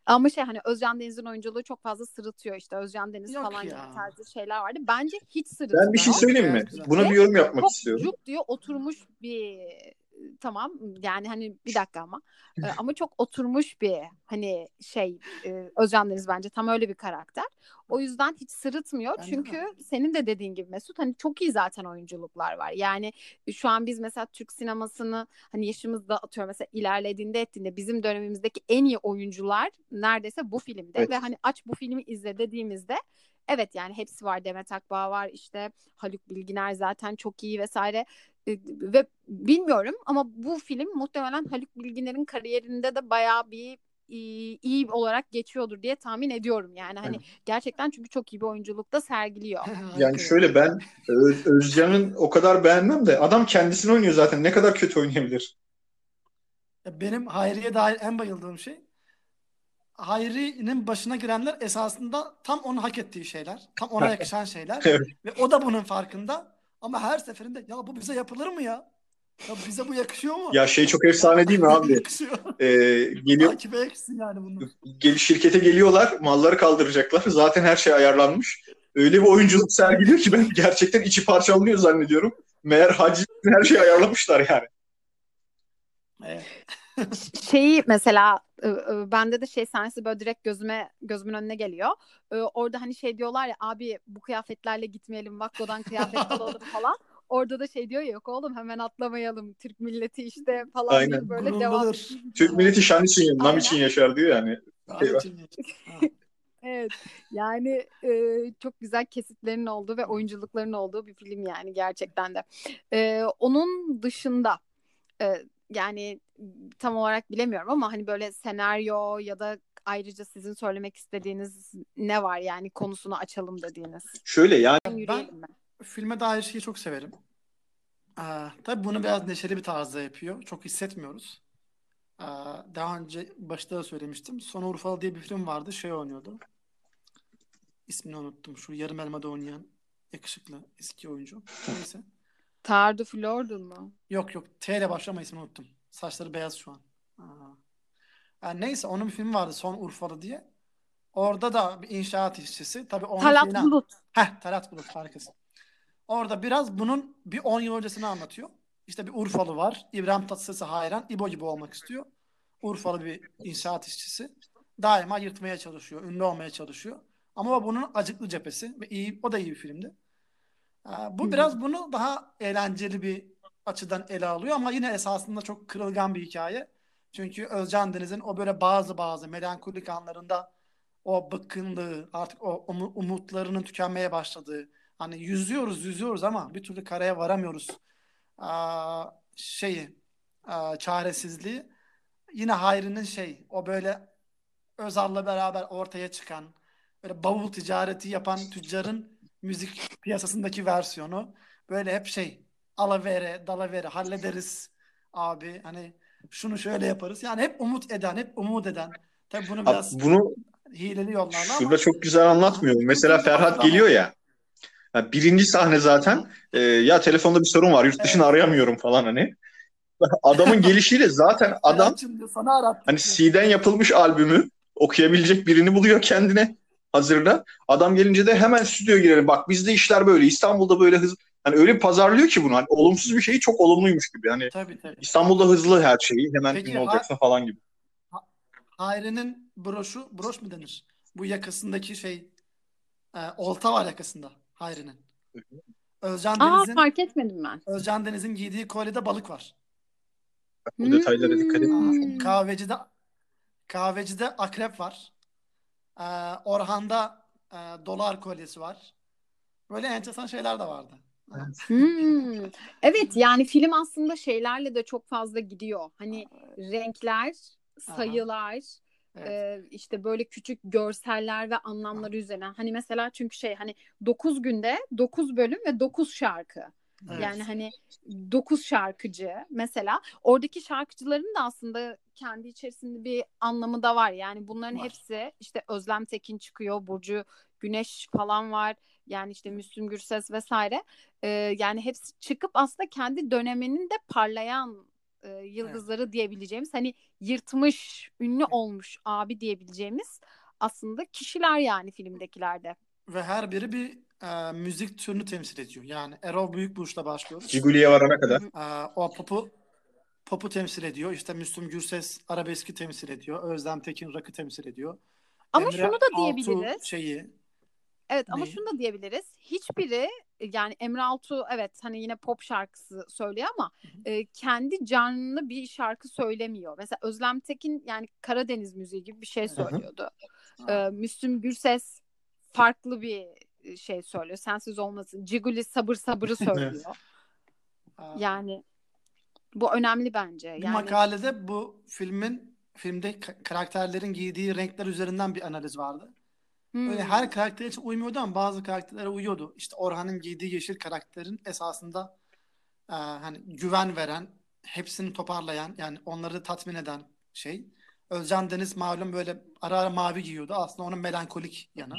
Ama şey hani Özcan Deniz'in oyunculuğu çok fazla sırıtıyor işte Özcan Deniz Yok falan ya. gibi tarzı şeyler vardı. Bence hiç sırıtmıyor. Ben bir şey söyleyeyim mi? Buna bir yorum yapmak çok istiyorum. cuk diyor oturmuş bir tamam yani hani bir dakika ama Ee, ama çok oturmuş bir hani şey e, Özcan Deniz bence tam öyle bir karakter. O yüzden hiç sırıtmıyor Bence çünkü de. senin de dediğin gibi Mesut hani çok iyi zaten oyunculuklar var. Yani şu an biz mesela Türk sinemasını hani yaşımızda atıyor mesela ilerlediğinde ettiğinde bizim dönemimizdeki en iyi oyuncular neredeyse bu filmde Evet. ve hani aç bu filmi izle dediğimizde Evet yani hepsi var. Demet Akbağ var işte Haluk Bilginer zaten çok iyi vesaire. E, Ve bilmiyorum ama bu film muhtemelen Haluk Bilginer'in kariyerinde de bayağı bir iyi, iyi olarak geçiyordur diye tahmin ediyorum. Yani hani Evet. gerçekten çünkü çok iyi bir oyunculuk da sergiliyor. [laughs] Yani şöyle ben Öz- Özcan'ın o kadar beğenmem de adam kendisini oynuyor zaten. Ne kadar kötü oynayabilir? Ya Benim Hayri'ye dair en bayıldığım şey Hayri'nin başına girenler esasında tam onun hak ettiği şeyler. Tam ona yakışan şeyler. [laughs] Evet. Ve o da bunun farkında. Ama her seferinde ya bu bize yapılır mı ya? Ya bize bu yakışıyor mu? Ya şey çok efsane değil mi [laughs] abi? Yakışıyor. Ee, geliyor Takibe yakışsın yani bunu. gel şirkete geliyorlar, malları kaldıracaklar. Zaten her şey ayarlanmış. Öyle bir oyunculuk sergiliyor ki ben gerçekten içi parçalanıyor zannediyorum. Meğer hacı her şeyi ayarlamışlar yani. Evet. Şeyi mesela bende de şey sahnesi böyle direkt gözüme gözümün önüne geliyor. Orada hani şey diyorlar ya abi bu kıyafetlerle gitmeyelim Vakko'dan kıyafet [laughs] alalım falan. Orada da şey diyor ya yok oğlum hemen atlamayalım Türk milleti işte falan Aynen. böyle devam. Gururludur. Türk milleti şan için, [laughs] nam Aynen. için yaşar diyor yani. [laughs] Evet yani e, çok güzel kesitlerin olduğu ve oyunculukların olduğu bir film yani gerçekten de. E, onun dışında e, yani tam olarak bilemiyorum ama hani böyle senaryo ya da ayrıca sizin söylemek istediğiniz ne var yani konusunu açalım dediğiniz. Şöyle yani Yürüyelim mi? Filme dair şeyi çok severim. Ee, tabii bunu biraz neşeli bir tarzda yapıyor. Çok hissetmiyoruz. Ee, daha önce başta da söylemiştim. Son Urfalı diye bir film vardı. Şey oynuyordu. İsmini unuttum. Şu yarım elmada oynayan yakışıklı eski oyuncu. Neyse. Tardu Flordun mu? Yok yok. T ile başlıyor ama ismini unuttum. Saçları beyaz şu an. Yani neyse onun bir filmi vardı Son Urfalı diye. Orada da bir inşaat işçisi. Tabii onun Talat şeyini- Bulut. Heh, Talat Bulut harikasın. Orada biraz bunun bir 10 yıl öncesini anlatıyor. İşte bir Urfalı var. İbrahim Tatlıses'e hayran. İbo gibi olmak istiyor. Urfalı bir inşaat işçisi. Daima yırtmaya çalışıyor. Ünlü olmaya çalışıyor. Ama o bunun acıklı cephesi. Ve iyi, o da iyi bir filmdi. Bu biraz bunu daha eğlenceli bir açıdan ele alıyor ama yine esasında çok kırılgan bir hikaye. Çünkü Özcan Deniz'in o böyle bazı bazı melankolik anlarında o bıkkınlığı, artık o umu- umutlarının tükenmeye başladığı, hani yüzüyoruz yüzüyoruz ama bir türlü karaya varamıyoruz aa, şeyi, aa, çaresizliği. Yine Hayri'nin şey, o böyle Özal'la beraber ortaya çıkan, böyle bavul ticareti yapan tüccarın müzik piyasasındaki versiyonu. Böyle hep şey, alavere, dalavere, hallederiz abi. Hani şunu şöyle yaparız. Yani hep umut eden, hep umut eden. Tabii bunu abi biraz bunu hileli yollarla şurada ama çok güzel anlatmıyor. Mesela Ferhat geliyor ya. ya birinci sahne zaten e, ya telefonda bir sorun var yurt dışını Evet. arayamıyorum falan hani. Adamın [laughs] gelişiyle zaten adam sana hani. C'den yapılmış albümü okuyabilecek birini buluyor kendine hazırda. Adam gelince de hemen stüdyoya girelim. Bak bizde işler böyle. İstanbul'da böyle hız hani öyle bir pazarlıyor ki bunu. Hani olumsuz bir şeyi çok olumluymuş gibi. Hani Tabii tabii. İstanbul'da hızlı her şeyi hemen Peki, ünlü ha- olacaksın falan gibi. Hayri'nin broşu, broş mu denir? Bu yakasındaki şey, e, olta var yakasında Hayri'nin. Özcan Aa Deniz'in fark etmedim ben. Özcan Deniz'in giydiği kolyede balık var. Bu detaylara dikkat Hmm. etmiş. Kahvecide kahvecide akrep var. Ee, Orhan'da e, dolar kolyesi var. Böyle enteresan şeyler de vardı. Hmm. Evet yani film aslında şeylerle de çok fazla gidiyor. Hani renkler, sayılar, Evet. e, işte böyle küçük görseller ve anlamları üzerine. Hani mesela çünkü şey hani 9 günde 9 bölüm ve 9 şarkı. Evet. Yani hani 9 şarkıcı mesela oradaki şarkıcıların da aslında kendi içerisinde bir anlamı da var. Yani bunların Var. hepsi işte Özlem Tekin çıkıyor, Burcu Güneş falan var. Yani işte Müslüm Gürses vesaire. Ee, yani hepsi çıkıp aslında kendi döneminin de parlayan e, yıldızları diyebileceğimiz hani yırtmış, ünlü olmuş abi diyebileceğimiz aslında kişiler yani filmdekilerde. Ve her biri bir e, müzik türünü temsil ediyor. Yani Erol Büyükburç'la başlıyoruz. Ciguli'ye varana kadar. E, o popu popu temsil ediyor. İşte Müslüm Gürses arabeski temsil ediyor. Özlem Tekin rock'ı temsil ediyor. Ama Emre şunu da diyebiliriz. şeyi Evet ama şunu da diyebiliriz. Hiçbiri yani Emre Altuğ evet hani yine pop şarkısı söylüyor ama e, kendi canlı bir şarkı söylemiyor. Mesela Özlem Tekin yani Karadeniz müziği gibi bir şey söylüyordu. E, Müslüm Gürses farklı bir şey söylüyor. Sensiz olmasın. Ciguli sabır sabırı [laughs] söylüyor. e, yani bu önemli bence. Yani makalede bu filmin filmde ka- karakterlerin giydiği renkler üzerinden bir analiz vardı. Hmm. Böyle her karakter için uymuyordu ama bazı karakterlere uyuyordu. İşte Orhan'ın giydiği yeşil karakterin esasında e, hani güven veren, hepsini toparlayan, yani onları tatmin eden şey. Özcan Deniz malum böyle ara ara mavi giyiyordu. Aslında onun melankolik yanı.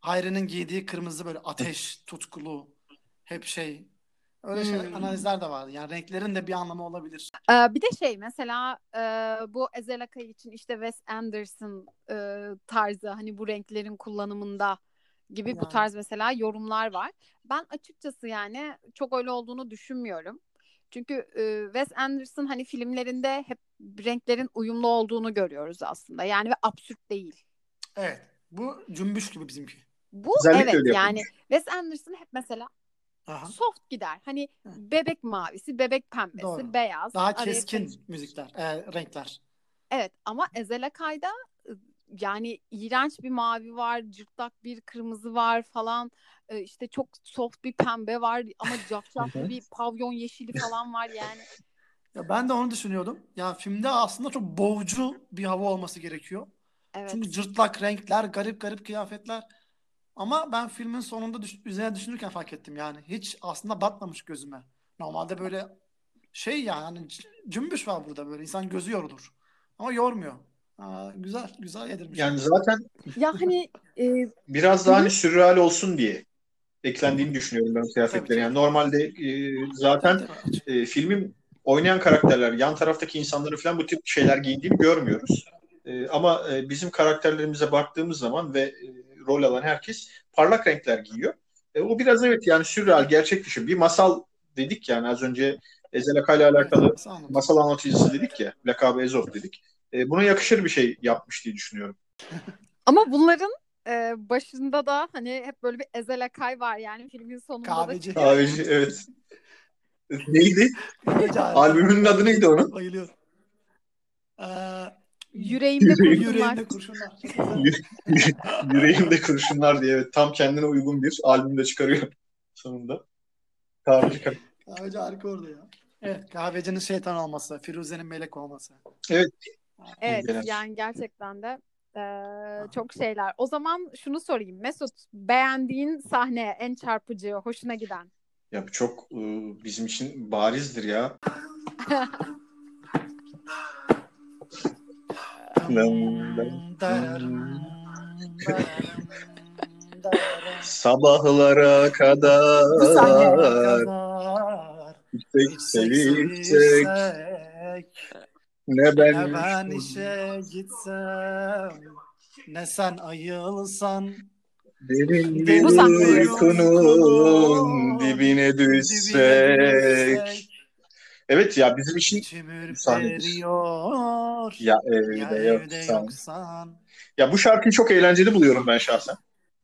Hayri'nin giydiği kırmızı böyle ateş, tutkulu, hep şey. Öyle şey, Hmm. analizler de vardı. Yani renklerin de bir anlamı olabilir. Ee, bir de şey mesela e, bu Ezel Akay için işte Wes Anderson e, tarzı hani bu renklerin kullanımında gibi bu Yani. tarz mesela yorumlar var. Ben açıkçası yani çok öyle olduğunu düşünmüyorum. Çünkü e, Wes Anderson hani filmlerinde hep renklerin uyumlu olduğunu görüyoruz aslında. Yani ve absürt değil. Evet. Bu cümbüş gibi bizimki. Bu Özellikle evet yani. Wes Anderson hep mesela Aha. soft gider. Hani Hı. bebek mavisi, bebek pembesi, Doğru. beyaz. Daha keskin karışık. müzikler, e, renkler. Evet ama Ezel Akay'da ı, yani iğrenç bir mavi var, cırtlak bir kırmızı var falan. Ee, işte çok soft bir pembe var ama [laughs] cafcaflı bir pavyon yeşili falan var yani. Ya ben de onu düşünüyordum. Ya filmde aslında çok boğucu bir hava olması gerekiyor. Evet. Çünkü cırtlak renkler, garip garip kıyafetler. Ama ben filmin sonunda düş- üzerine düşünürken fark ettim yani. Hiç aslında batmamış gözüme. Normalde böyle şey yani hani c- cümbüş var burada böyle. İnsan gözü yorulur. Ama yormuyor. Aa, güzel, güzel yedirmiş. Yani zaten Ya hani e, biraz daha hani sürreal olsun diye eklendiğini düşünüyorum ben kıyafetlerin. Yani normalde e, zaten e, filmin oynayan karakterler, yan taraftaki insanları falan bu tip şeyler giydiğini görmüyoruz. E, ama e, bizim karakterlerimize baktığımız zaman ve e, rol alan herkes parlak renkler giyiyor. E, o biraz evet yani sürreal, gerçek dışı. Bir masal dedik yani az önce Ezel Akay ile alakalı masal anlatıcısı dedik ya, lakabı Ezop dedik. E, buna yakışır bir şey yapmış diye düşünüyorum. [laughs] ama bunların e, başında da hani hep böyle bir Ezel Akay var yani filmin sonunda da Kahveci. Kahveci, evet. [laughs] Neydi? Kahveci. Albümünün adı neydi onun? Bayılıyorum. Ee, yüreğimde Yüreğim- kurşunlar. yüreğinde kurşunlar. Yüreğimde kurşunlar [laughs] diye evet, tam kendine uygun bir albüm de çıkarıyor sonunda. Kahveci. Kahveci harika orada ya. Evet, kahvecinin şeytan olması, Firuze'nin melek olması. Evet Genel. yani gerçekten de eee, çok şeyler. O zaman şunu sorayım. Mesut beğendiğin sahne en çarpıcı, hoşuna giden? Ya çok e, bizim için barizdir ya. [laughs] Sabahlara kadar yüksek Yüksek ne Ne ben ben işe gitsem Ne sen ayılsan. Derin bir uykunun dibine dibine düşsek. Evet ya bizim için sahnedir. ürperiyor ya Ya evde evde yoksan. yoksan Ya bu şarkıyı çok eğlenceli buluyorum ben şahsen.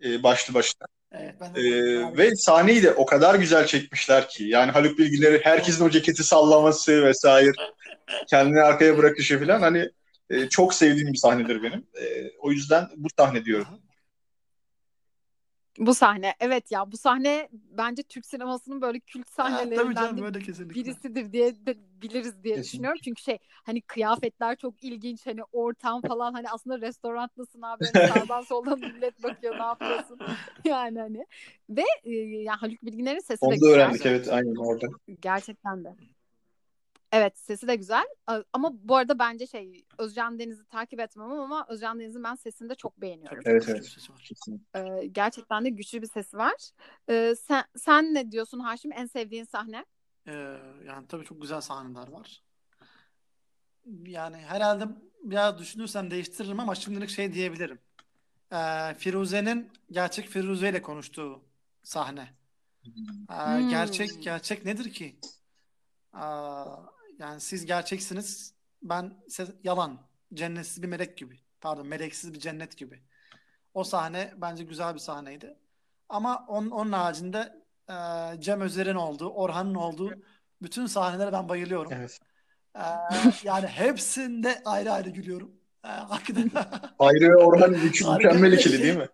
Ee, başlı başına. Evet ben de Ee, ve sahneyi de o kadar güzel çekmişler ki. Yani Haluk Bilgileri herkesin o ceketi sallaması vesaire. Kendini arkaya bırakışı falan hani e, çok sevdiğim bir sahnedir benim. E, o yüzden bu sahne diyorum. Aha. Bu sahne. Evet ya bu sahne bence Türk sinemasının böyle kült Ha, sahnelerinden canım de böyle kesinlikle. birisidir diye de biliriz diye Kesinlikle. düşünüyorum. Çünkü şey hani kıyafetler çok ilginç hani ortam [laughs] falan hani aslında restorandasın abi hani sağdan soldan millet bakıyor ne yapıyorsun [laughs] yani hani ve e, yani Haluk Bilginer'in sesi de Onu da güzel. öğrendik evet aynen orada. Gerçekten de. Evet sesi de güzel ama bu arada bence şey Özcan Deniz'i takip etmem ama Özcan Deniz'in ben sesini de çok beğeniyorum. Evet, evet. sesi var. Ee, gerçekten de güçlü bir sesi var. Ee, sen, sen ne diyorsun Haşim en sevdiğin sahne? Ee, yani tabii çok güzel sahneler var. Yani herhalde biraz düşünürsem değiştiririm ama şimdilik şey diyebilirim. Ee, Firuze'nin gerçek Firuze ile konuştuğu sahne. Ee, Hmm. Gerçek gerçek nedir ki? Aa, yani siz gerçeksiniz. Ben yalan. Cennetsiz bir melek gibi. Pardon, meleksiz bir cennet gibi. O sahne bence güzel bir sahneydi. Ama onun, onun haricinde e, Cem Özer'in olduğu, Orhan'ın olduğu bütün sahnelere ben bayılıyorum. Evet. Ee, yani hepsinde ayrı ayrı gülüyorum. Ee, hakikaten [laughs] Hayri ve Orhan Harika mükemmel ikili değil mi?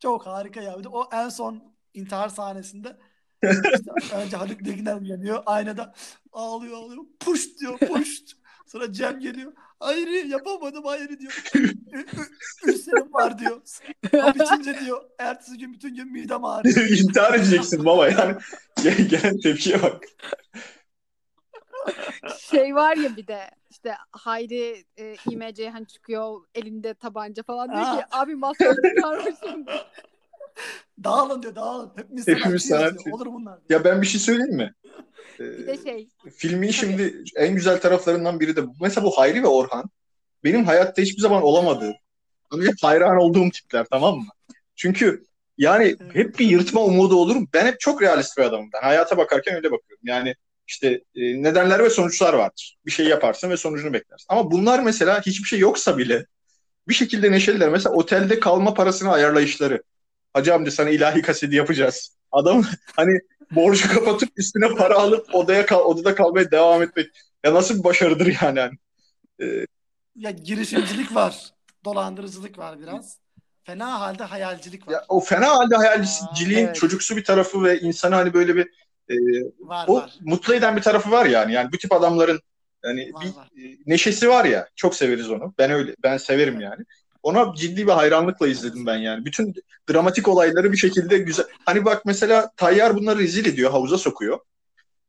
çok harika ya. Bir de o en son intihar sahnesinde işte önce Haluk Bilginer uyanıyor. Aynada ağlıyor ağlıyor. Push diyor push. Sonra Cem geliyor. Hayır yapamadım hayır diyor. Ülserim var diyor. Hap içince diyor. Ertesi gün bütün gün midem ağrıyor. [laughs] İntihar edeceksin baba yani. Gel- Gelen tepkiye bak. Şey var ya bir de işte Hayri e, İMC hani çıkıyor elinde tabanca falan diyor ki abi masraf çıkarmışım. Dağılın diyor dağılın. Hepimiz, Hepimiz sanatçıyız sanatçı. diyor. Olur bunlar. diyor. Ya ben bir şey söyleyeyim mi? Ee, [laughs] Bir de şey filmin şimdi en güzel taraflarından biri de bu. Mesela bu Hayri ve Orhan benim hayatta hiçbir zaman olamadığım ama hep hayran olduğum tipler tamam mı? Çünkü yani hep bir yırtma umudu olurum. Ben hep çok realist bir adamım. Ben hayata bakarken öyle bakıyorum. Yani işte e, nedenler ve sonuçlar vardır. Bir şey yaparsın ve sonucunu beklersin. Ama bunlar mesela hiçbir şey yoksa bile bir şekilde neşeliler. Mesela otelde kalma parasını ayarlayışları. Hacı amca sana ilahi kaseti yapacağız. Adam hani borcu kapatıp üstüne para alıp odaya kal, odada kalmaya devam etmek. Ya nasıl bir başarıdır yani. yani. Ya girişimcilik var. Dolandırıcılık var biraz. Fena halde hayalcilik var. Ya o fena halde hayalciliğin evet. çocuksu bir tarafı ve insanı hani böyle bir e, var o var. mutlu eden bir tarafı var yani. Yani bu tip adamların yani Var, bir var. e, neşesi var ya. Çok severiz onu. Ben öyle ben severim yani. Ona ciddi bir hayranlıkla izledim ben yani. Bütün dramatik olayları bir şekilde güzel. Hani bak mesela Tayyar bunları rezil ediyor, havuza sokuyor.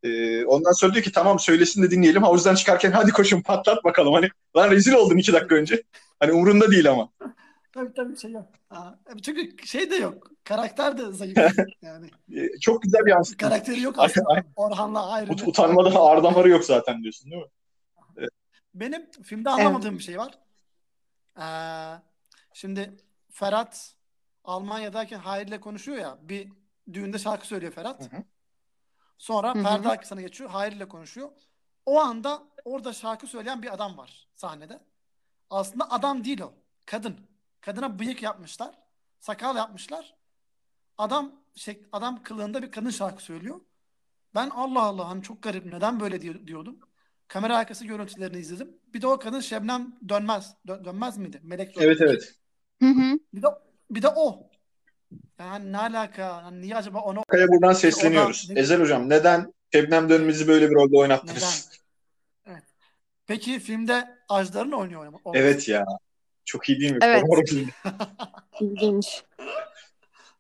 Ee, ondan sonra diyor ki tamam söylesin de dinleyelim. Havuzdan çıkarken hadi koşun patlat bakalım. Hani lan rezil oldun iki dakika önce. Hani umurunda değil ama. Tabii tabii şey yok. Aa, çünkü şey de yok. Karakter de zayıf. [laughs] Yani Ee, çok güzel bir yansıtma. karakteri yok aslında. aynen. Orhan'la ayrı. Ut- utanmadan ağır damarı yok zaten diyorsun değil mi? Benim filmde anlamadığım bir şey var. Ee, şimdi Ferhat Almanya'dayken Hayri'yle konuşuyor ya. Bir düğünde şarkı söylüyor Ferhat. Hı hı. Sonra Hı hı. perde arkasına geçiyor. Hayri'yle konuşuyor. O anda orada şarkı söyleyen bir adam var sahnede. Aslında adam değil o. Kadın. Kadına bıyık yapmışlar. Sakal yapmışlar. Adam şey, adam kılığında bir kadın şarkı söylüyor. Ben Allah Allah hani çok garip neden böyle diyor- diyordum. Kamera arkası görüntülerini izledim. Bir de o kadın Şebnem Dönmez. Dö- dönmez miydi? Melek Evet Dönmez. evet. Hı hı. Bir de bir de o. Yani ne alaka? Yani niye acaba onu Kaya buradan sesleniyoruz. O da- Ezel hocam neden Şebnem Dönmez'i böyle bir rolde oynattınız? neden? Evet. Peki filmde Ajdar'ın oynuyor mu? Evet ya. Çok iyi değil mi? Evet. [laughs] İlginç.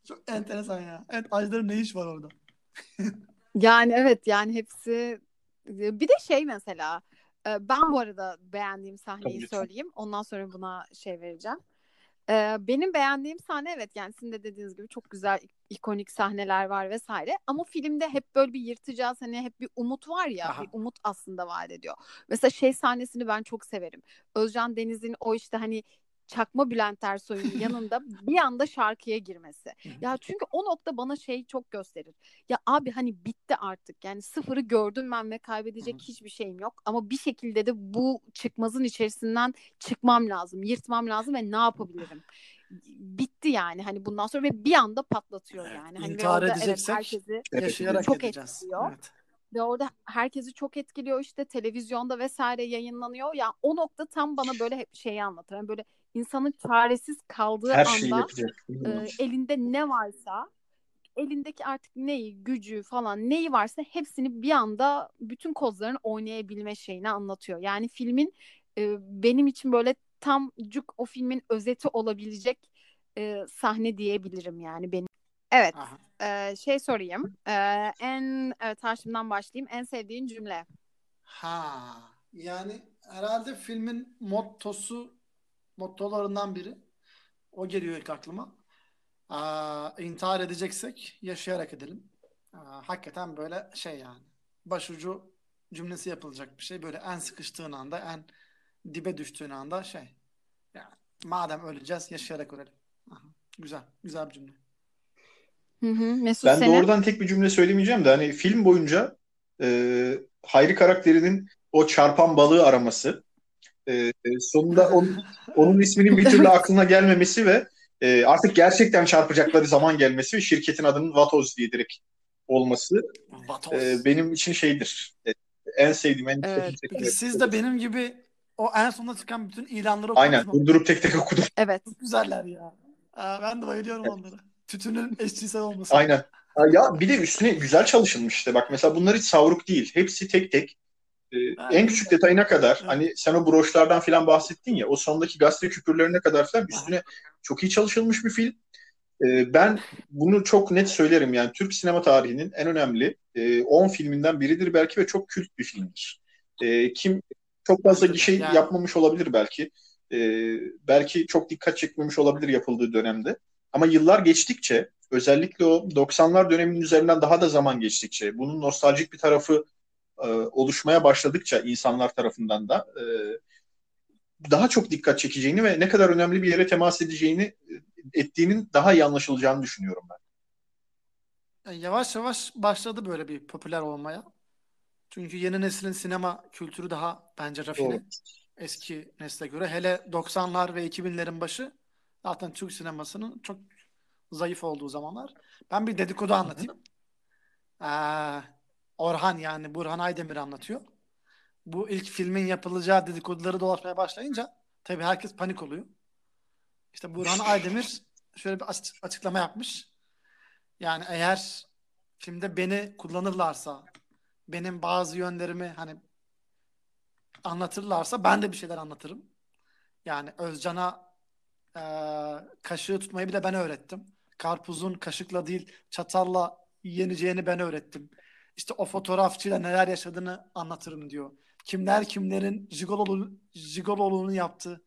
Çok enteresan ya. Evet Ajdar'ın ne iş var orada? Yani evet yani hepsi bir de şey mesela ben bu arada beğendiğim Tabii, sahneyi lütfen. söyleyeyim. Ondan sonra buna şey vereceğim. Benim beğendiğim sahne evet yani sizin de dediğiniz gibi çok güzel ikonik sahneler var vesaire. Ama filmde hep böyle bir yırtacağız hani hep bir umut var ya Aha. bir umut aslında vaat ediyor. Mesela şey sahnesini ben çok severim. Özcan Deniz'in o işte hani çakma Bülent Ersoy'un [laughs] yanında bir anda şarkıya girmesi. Ya çünkü o nokta bana şey çok gösterir. Ya abi hani bitti artık. Yani sıfırı gördüm ben ve kaybedecek hiçbir şeyim yok. Ama bir şekilde de bu çıkmazın içerisinden çıkmam lazım. Yırtmam lazım ve ne yapabilirim? Bitti yani hani bundan sonra ve bir anda patlatıyor Evet, yani. Hani ve intihar orada evet edeceksek herkesi Evet, Yaşayarak çok edeceğiz. etkiliyor. Evet. ve orada herkesi çok etkiliyor işte televizyonda vesaire yayınlanıyor. Ya o nokta tam bana böyle hep şeyi anlatır. Yani böyle insanın çaresiz kaldığı Her anda e, elinde ne varsa elindeki artık neyi, gücü falan neyi varsa hepsini bir anda bütün kozlarını oynayabilme şeyini anlatıyor. Yani filmin e, benim için böyle tam cuk o filmin özeti olabilecek e, sahne diyebilirim yani benim. Evet, Aha. e, şey sorayım. E, en evet Haşim'den başlayayım. En sevdiğin cümle. Ha. Yani herhalde filmin mottosu mottolarından biri. O geliyor ilk aklıma. Aa, intihar edeceksek yaşayarak edelim. Aa, hakikaten böyle şey yani. Başucu cümlesi yapılacak bir şey. Böyle en sıkıştığın anda, en dibe düştüğün anda şey. Yani madem öleceğiz yaşayarak ölelim. Aha, güzel. Güzel bir cümle. Hı hı. Mesut Ben senin? doğrudan tek bir cümle söylemeyeceğim de hani film boyunca e, Hayri karakterinin o çarpan balığı araması e, sonunda onun, onun isminin bir türlü aklına gelmemesi ve e, artık gerçekten çarpacakları zaman gelmesi ve şirketin adının Vatoz diye direkt olması Vatoz. e, benim için şeydir. E, en sevdiğim, en Evet. sevdiğim siz de benim gibi o en sonunda çıkan bütün ilanları Aynen. okudunuz mu? Durdurup tek tek okudum. Evet. Çok güzeller ya. Aa, ben de bayılıyorum onlara. Tütünün eşcinsel olması. Aynen. Ya bir de üstüne güzel çalışılmış işte. Bak mesela bunlar hiç savruk değil. Hepsi tek tek Ee, en küçük detayına kadar hani sen o broşlardan falan bahsettin ya o sondaki gazete küpürlerine kadar falan üstüne çok iyi çalışılmış bir film. Ee, ben bunu çok net söylerim yani Türk sinema tarihinin en önemli 10 e, filminden biridir belki ve çok kült bir filmdir. E, kim çok fazla gişe yani. yapmamış olabilir belki. E, belki çok dikkat çekmemiş olabilir yapıldığı dönemde. Ama yıllar geçtikçe özellikle o 90'lar döneminin üzerinden daha da zaman geçtikçe bunun nostaljik bir tarafı e, oluşmaya başladıkça insanlar tarafından da e, daha çok dikkat çekeceğini ve ne kadar önemli bir yere temas edeceğini e, ettiğinin daha iyi anlaşılacağını düşünüyorum ben. Yavaş yavaş başladı böyle bir popüler olmaya. Çünkü yeni neslin sinema kültürü daha bence rafine. Doğru. Eski nesle göre. Hele 90'lar ve 2000'lerin başı zaten Türk sinemasının çok zayıf olduğu zamanlar. Ben bir dedikodu anlatayım. Ee, Orhan yani Burhan Aydemir anlatıyor. Bu ilk filmin yapılacağı dedikoduları dolaşmaya başlayınca tabii herkes panik oluyor. İşte Burhan [laughs] Aydemir şöyle bir açıklama yapmış. Yani eğer filmde beni kullanırlarsa benim bazı yönlerimi hani anlatırlarsa ben de bir şeyler anlatırım. Yani Özcan'a e, kaşığı tutmayı bir de ben öğrettim. Karpuzun kaşıkla değil çatalla yeneceğini ben öğrettim. İşte o fotoğrafçıyla neler yaşadığını anlatırım diyor. Kimler kimlerin jigololu, jigololuğunu yaptı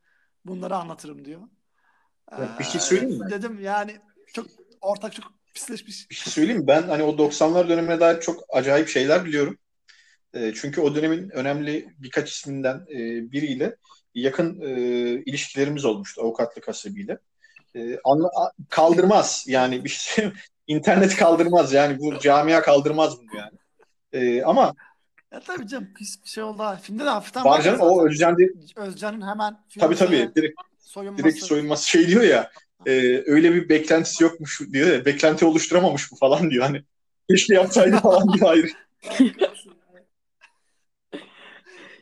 bunları anlatırım diyor. Ee, bir şey söyleyeyim mi? Dedim yani çok ortak çok pisleşmiş. Bir şey söyleyeyim mi? Ben hani o 90'lar dönemine dair çok acayip şeyler biliyorum. E, çünkü o dönemin önemli birkaç isminden e, biriyle yakın e, ilişkilerimiz olmuştu avukatlık hasıbiyle. E, anla, kaldırmaz yani bir şey internet kaldırmaz yani bu camia kaldırmaz bunu yani. E, ama ya tabii canım pis bir şey oldu. Filmde de hafiften var canım o Özcan de... Özcan'ın hemen tabii tabii direkt soyunması. direkt soyunması şey diyor ya e, öyle bir beklentisi yokmuş diyor ya beklenti oluşturamamış bu falan diyor hani keşke yapsaydı falan diyor ayrı. [laughs]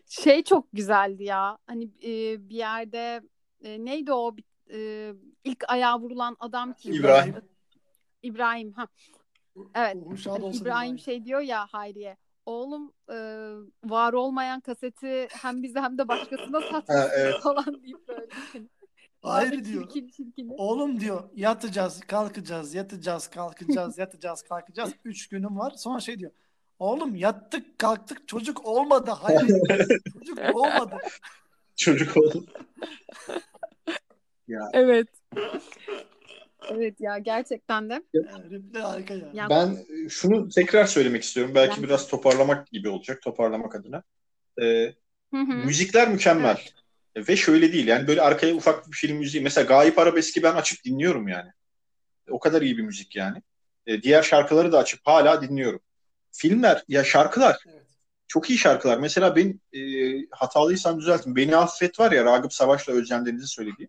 şey çok güzeldi ya. Hani e, bir yerde e, neydi o e, ilk ayağa vurulan adam kim? İbrahim. İbrahim ha. Evet. Hani İbrahim şey diyor ya Hayriye. Oğlum e, var olmayan kaseti hem bize hem de başkasına [laughs] satmışsın evet. falan deyip böyle. Hayır diyor. Çirkin, çirkin. Oğlum diyor yatacağız, kalkacağız, yatacağız, kalkacağız, [laughs] yatacağız, kalkacağız. Üç günüm var. Sonra şey diyor. Oğlum yattık kalktık çocuk olmadı. Hayır. [laughs] çocuk olmadı. Çocuk oldu. ya. Evet. Evet ya gerçekten de. harika ya. Yani... Ben şunu tekrar söylemek istiyorum. Belki yani... biraz toparlamak gibi olacak. Toparlamak adına. Ee, hı hı. Müzikler mükemmel. Evet. Ve şöyle değil. Yani böyle arkaya ufak bir film müziği. Mesela Gayip Arabeski ben açıp dinliyorum yani. O kadar iyi bir müzik yani. Ee, diğer şarkıları da açıp hala dinliyorum filmler ya şarkılar evet. çok iyi şarkılar. Mesela ben e, hatalıysam düzeltin. Beni Affet var ya Ragıp Savaş'la Özcan Deniz'in söylediği.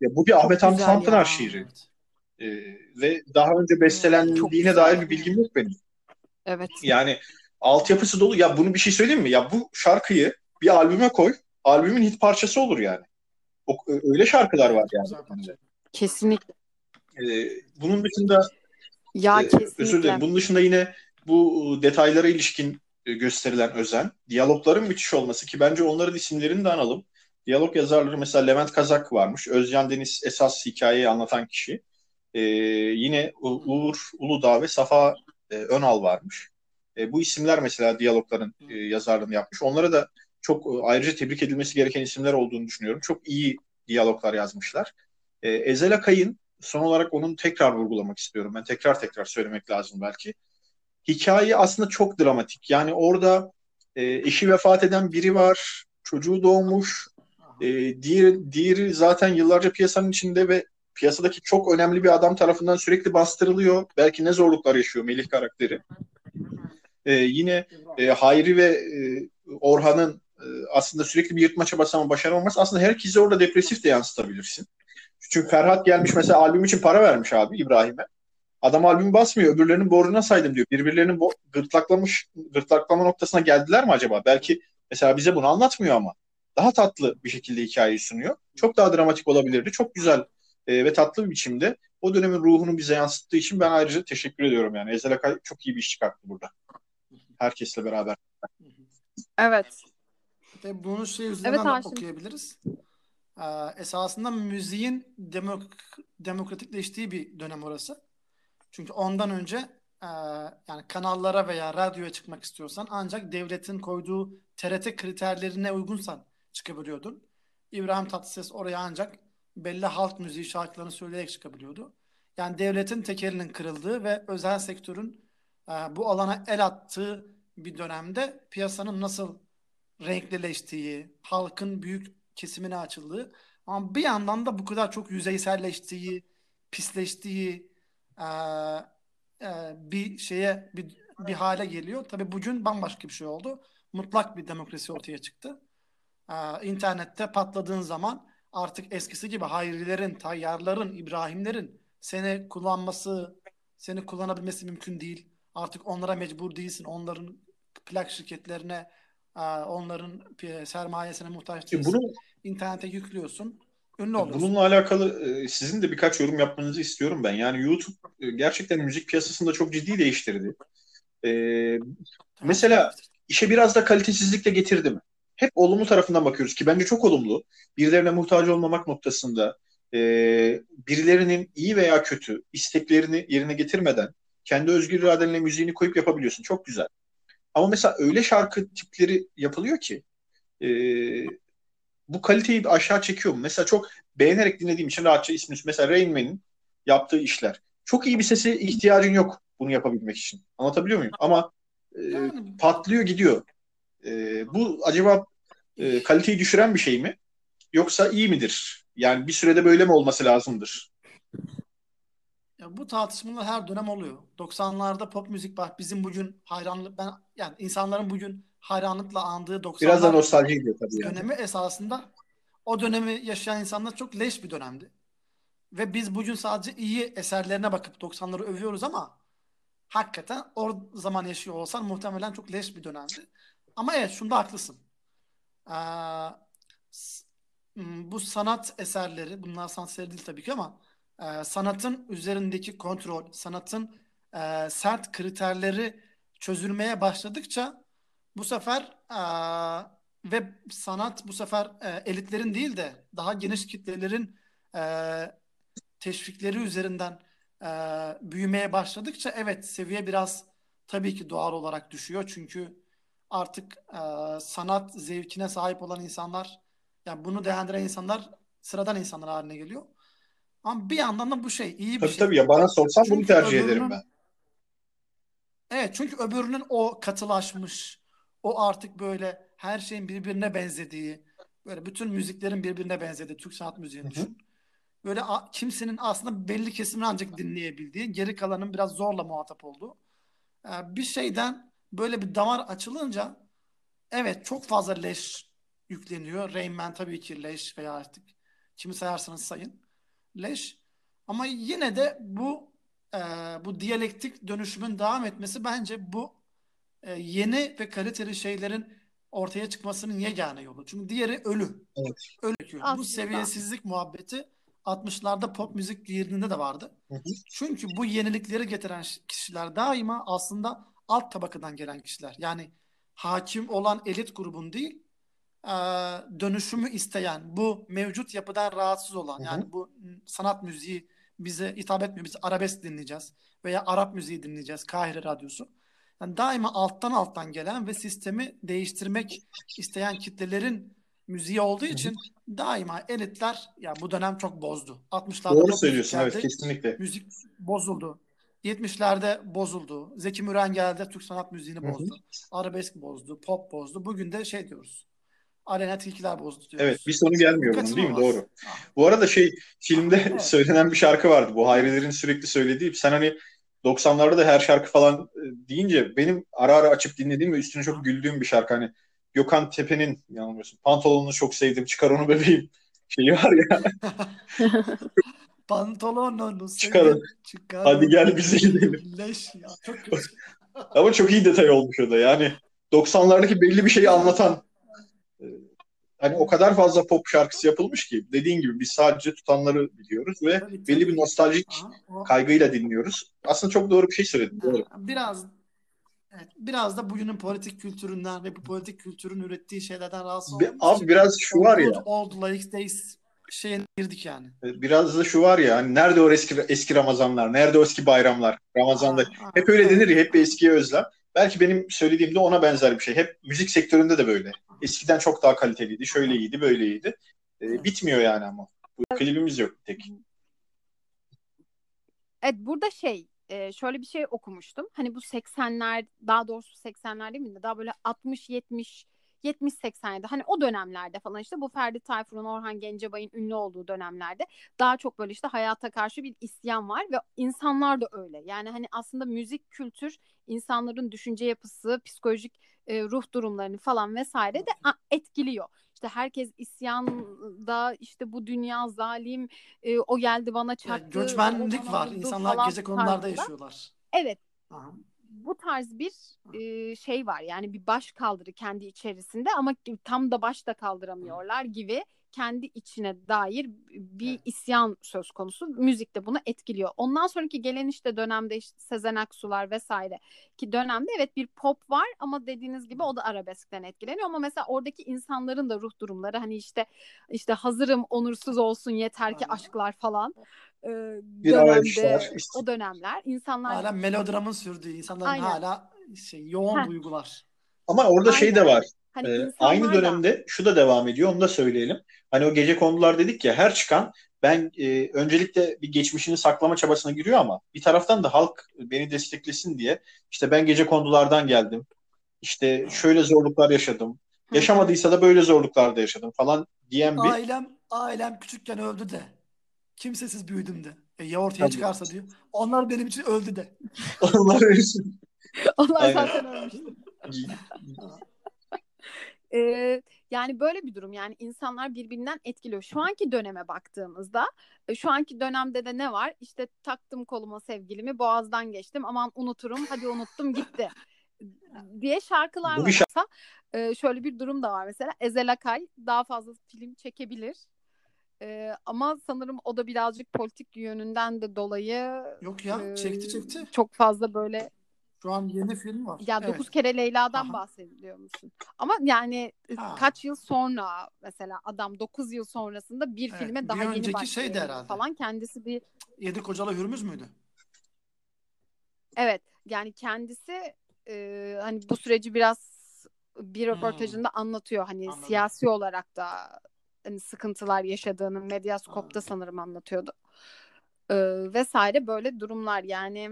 Ya bu bir Ahmet Hamdi Tanpınar şiiri. Evet. E, ve daha önce bestelendiğine dair bir bilgim yok benim. Evet. Yani altyapısı dolu. Ya bunu bir şey söyleyeyim mi? Ya bu şarkıyı bir albüme koy. Albümün hit parçası olur yani. O, öyle şarkılar var yani. Kesinlikle. Ee, bunun dışında ya ee, kesinlikle. Özür dilerim. Bunun dışında yine bu detaylara ilişkin e, gösterilen özen, diyalogların müthiş olması ki bence onların isimlerini de analım. Diyalog yazarları mesela Levent Kazak varmış. Özcan Deniz esas hikayeyi anlatan kişi. Ee, yine Uğur Uludağ ve Safa e, Önal varmış. E, bu isimler mesela diyalogların e, yazarlığını yapmış. Onlara da çok e, ayrıca tebrik edilmesi gereken isimler olduğunu düşünüyorum. Çok iyi diyaloglar yazmışlar. E, Ezel Akay'ın son olarak onun tekrar vurgulamak istiyorum. Ben tekrar tekrar söylemek lazım belki. Hikaye aslında çok dramatik. Yani orada e, eşi vefat eden biri var, çocuğu doğmuş, e, diğeri, diğeri zaten yıllarca piyasanın içinde ve piyasadaki çok önemli bir adam tarafından sürekli bastırılıyor. Belki ne zorluklar yaşıyor Melih karakteri. E, yine e, Hayri ve e, Orhan'ın e, aslında sürekli bir yırtma çabası ama başaramaması aslında herkese orada depresif de yansıtabilirsin. Çünkü Ferhat gelmiş mesela albüm için para vermiş abi İbrahim'e. Adam albüm basmıyor. Öbürlerinin borcuna saydım diyor. Birbirlerinin bo- gırtlaklamış, gırtlaklama noktasına geldiler mi acaba? Belki mesela bize bunu anlatmıyor ama. Daha tatlı bir şekilde hikayeyi sunuyor. Çok daha dramatik olabilirdi. Çok güzel e, ve tatlı bir biçimde o dönemin ruhunu bize yansıttığı için ben ayrıca teşekkür ediyorum yani. Ezel Akay çok iyi bir iş çıkarttı burada. Herkesle beraber. Evet. Tabii bunu şey üzerinden Evet okuyabiliriz. Ee, esasında müziğin demok- demokratikleştiği bir dönem orası. Çünkü ondan önce e, yani kanallara veya radyoya çıkmak istiyorsan ancak devletin koyduğu TRT kriterlerine uygunsan çıkabiliyordun. İbrahim Tatlıses oraya ancak belli halk müziği şarkılarını söyleyerek çıkabiliyordu. Yani devletin tekelinin kırıldığı ve özel sektörün e, bu alana el attığı bir dönemde piyasanın nasıl renklileştiği, halkın büyük kesimine açıldığı ama bir yandan da bu kadar çok yüzeyselleştiği, pisleştiği e, e, bir şeye bir, bir hale geliyor. Tabii bugün bambaşka bir şey oldu. Mutlak bir demokrasi ortaya çıktı. E, internette patladığın zaman artık eskisi gibi Hayrilerin, Tayyarların, İbrahimlerin seni kullanması, seni kullanabilmesi mümkün değil. Artık onlara mecbur değilsin. Onların plak şirketlerine, e, onların sermayesine muhtaç değilsin. Bunu İnternete yüklüyorsun. Ünlü oluyorsun. Bununla alakalı e, sizin de birkaç yorum yapmanızı istiyorum ben. Yani YouTube e, gerçekten müzik piyasasını da çok ciddi değiştirdi. E, mesela işe biraz da kalitesizlikle getirdi mi? Hep olumlu tarafından bakıyoruz ki bence çok olumlu. Birilerine muhtaç olmamak noktasında e, birilerinin iyi veya kötü isteklerini yerine getirmeden kendi özgür iradenle müziğini koyup yapabiliyorsun. Çok güzel. Ama mesela öyle şarkı tipleri yapılıyor ki e, bu kaliteyi aşağı çekiyor mu? Mesela çok beğenerek dinlediğim için rahatça ismini mesela Rain Man'in yaptığı işler. Çok iyi bir sese ihtiyacın yok bunu yapabilmek için. Anlatabiliyor muyum? Ama e, Yani patlıyor gidiyor. E, bu acaba e, kaliteyi düşüren bir şey mi? Yoksa iyi midir? Yani bir sürede böyle mi olması lazımdır? Ya bu tartışmalar her dönem oluyor. 90'larda pop müzik var. Bizim bugün hayranlık ben yani insanların bugün hayranlıkla andığı Biraz da 90'lar nostalji gidiyor tabii yani. dönemi esasında o dönemi yaşayan insanlar çok leş bir dönemdi. Ve biz bugün sadece iyi eserlerine bakıp 90'ları övüyoruz ama hakikaten o zaman yaşıyor olsan muhtemelen çok leş bir dönemdi. Ama evet şunda haklısın. Ee, bu sanat eserleri, bunlar sanat eseri değil tabii ki ama e, sanatın üzerindeki kontrol, sanatın e, sert kriterleri çözülmeye başladıkça bu sefer e, ve sanat bu sefer e, elitlerin değil de daha geniş kitlelerin e, teşvikleri üzerinden e, büyümeye başladıkça evet seviye biraz tabii ki doğal olarak düşüyor. Çünkü artık e, sanat zevkine sahip olan insanlar yani bunu değerlendiren insanlar sıradan insanlar haline geliyor. Ama bir yandan da bu şey iyi bir Tabii şey. tabii ya bana sorsan bunu Çünkü tercih ederim öbürünün ben. Evet çünkü öbürünün o katılaşmış, o artık böyle her şeyin birbirine benzediği, böyle bütün müziklerin birbirine benzediği Türk sanat müziğini düşün. Böyle a- kimsenin aslında belli kesimini ancak dinleyebildiği, geri kalanın biraz zorla muhatap olduğu e, bir şeyden böyle bir damar açılınca evet çok fazla leş yükleniyor. Rain Man tabii ki leş veya artık kimi sayarsanız sayın leş. Ama yine de bu e, bu diyalektik dönüşümün devam etmesi bence bu e, yeni ve kaliteli şeylerin ortaya çıkmasının yegane yolu. Çünkü diğeri ölü. Evet. Ölü. Bu Aslında. seviyesizlik muhabbeti 60'larda pop müzik yerinde de vardı. Hı hı. Çünkü bu yenilikleri getiren kişiler daima aslında alt tabakadan gelen kişiler. Yani hakim olan elit grubun değil, e, dönüşümü isteyen, bu mevcut yapıdan rahatsız olan, Hı hı. yani bu sanat müziği bize hitap etmiyor. Biz arabesk dinleyeceğiz veya Arap müziği dinleyeceğiz. Kahire Radyosu. Yani daima alttan alttan gelen ve sistemi değiştirmek isteyen kitlelerin müziği olduğu için daima elitler ya bu dönem çok bozdu. 60'larda Doğru söylüyorsun evet kesinlikle. Müzik bozuldu. 70'lerde bozuldu. Zeki Müren geldi Türk sanat müziğini Hı hı. bozdu. Arabesk bozdu, pop bozdu. Bugün de şey diyoruz. Arena tilkiler bozdu Evet diyoruz. bir sonu gelmiyor bunun değil mi? Doğru. Ah, Bu arada şey filmde evet. söylenen bir şarkı vardı. Bu Hayrilerin sürekli söylediği. Sen hani 90'larda da her şarkı falan e, deyince benim ara ara açıp dinlediğim ve üstüne çok güldüğüm bir şarkı. Hani Gökhan Tepe'nin yanılmıyorsun. Pantolonunu çok sevdim. Çıkar onu bebeğim. [laughs] Şeyi var ya. [laughs] Pantolonunu Çıkar onu. sevdim, çıkar Hadi gel bize gidelim. Leş ya. Çok [laughs] kötü. Ama çok iyi detay olmuş o da. Yani 90'lardaki belli bir şeyi anlatan e, hani o kadar fazla pop şarkısı yapılmış ki dediğin gibi biz sadece tutanları biliyoruz ve Tabii belli bir nostaljik Aha, o kaygıyla dinliyoruz. Aslında çok doğru bir şey söyledin. Doğru. Biraz Evet, biraz da bugünün politik kültüründen ve bu politik kültürün ürettiği şeylerden rahatsız Bir- olduğumuz abi için biraz şu var ya. Old, old Like Days şeyine girdik yani. Biraz da şu var ya hani nerede o eski eski Ramazanlar, nerede o eski bayramlar, Ramazan'da Aa, hep öyle denir ya hep bir eskiye özlem. Belki benim söylediğim de ona benzer bir şey. Hep müzik sektöründe de böyle. Eskiden çok daha kaliteliydi, şöyle iyiydi, böyle iyiydi. Ee, bitmiyor yani ama. Bu klibimiz yok tek. Evet burada şey e, şöyle bir şey okumuştum. Hani bu 80'ler daha doğrusu 80'ler değil mi? Daha böyle 60 70 70 87 hani o dönemlerde falan işte bu Ferdi Tayfur'un Orhan Gencebay'ın ünlü olduğu dönemlerde daha çok böyle işte hayata karşı bir isyan var ve insanlar da öyle. Yani hani aslında müzik kültür insanların düşünce yapısı, psikolojik e, ruh durumlarını falan vesaire de etkiliyor. İşte herkes isyanda işte bu dünya zalim e, o geldi bana Yani çaktı. göçmenlik var. İnsanlar gece konularda yaşıyorlar. Evet Aha. Bu tarz bir e, şey var yani bir baş kaldırı kendi içerisinde ama tam da baş da kaldıramıyorlar gibi kendi içine dair bir Evet. isyan söz konusu. Müzik de bunu etkiliyor. Ondan sonraki gelen işte dönemde işte Sezen Aksu'lar vesaire ki dönemde evet bir pop var ama dediğiniz gibi o da arabeskten etkileniyor ama mesela oradaki insanların da ruh durumları hani işte işte hazırım onursuz olsun yeter ki aşklar falan e, Bir dönemde arayışlar, işte. o dönemler insanlar Hala melodramın sürdüğü, insanların Aynen. hala şey, yoğun Heh. duygular. Ama orada şey de Aynen. var. hani Ee, aynı da dönemde şu da devam ediyor, onu da söyleyelim. Hani o gece kondular dedik ya, her çıkan ben e, öncelikle bir geçmişini saklama çabasına giriyor ama bir taraftan da halk beni desteklesin diye işte ben gece kondulardan geldim. İşte şöyle zorluklar yaşadım. Yaşamadıysa da böyle zorluklarda yaşadım falan diyen bir Ailem ailem küçükken öldü de. Kimsesiz büyüdüm de. E, ya ortaya Tabii. çıkarsa diyor. Onlar benim için öldü de. [laughs] onlar ölsün. Onlar Aynen. zaten ölmüştü. [laughs] Ee, yani böyle bir durum yani insanlar birbirinden etkiliyor. Şu anki döneme baktığımızda e, şu anki dönemde de ne var? İşte taktım koluma sevgilimi boğazdan geçtim aman unuturum hadi unuttum gitti [laughs] diye şarkılar var. şarkı. Mesela, e, şöyle bir durum da var mesela Ezel Akay daha fazla film çekebilir. E, ama sanırım o da birazcık politik yönünden de dolayı Yok ya e, çekti çekti. çok fazla böyle Şu an yeni film var. ya Evet. kere Leyla'dan Aha. bahsediliyor musun? Ama yani Ha. kaç yıl sonra mesela adam 9 yıl sonrasında bir Evet, filme bir daha yeni önceki başlıyor falan kendisi bir Yedi kocalı hürmüz müydü? evet yani kendisi e, hani bu süreci biraz bir Hmm. röportajında anlatıyor hani Anladım. siyasi olarak da hani sıkıntılar yaşadığını Medyaskop'ta sanırım anlatıyordu. E, vesaire böyle durumlar yani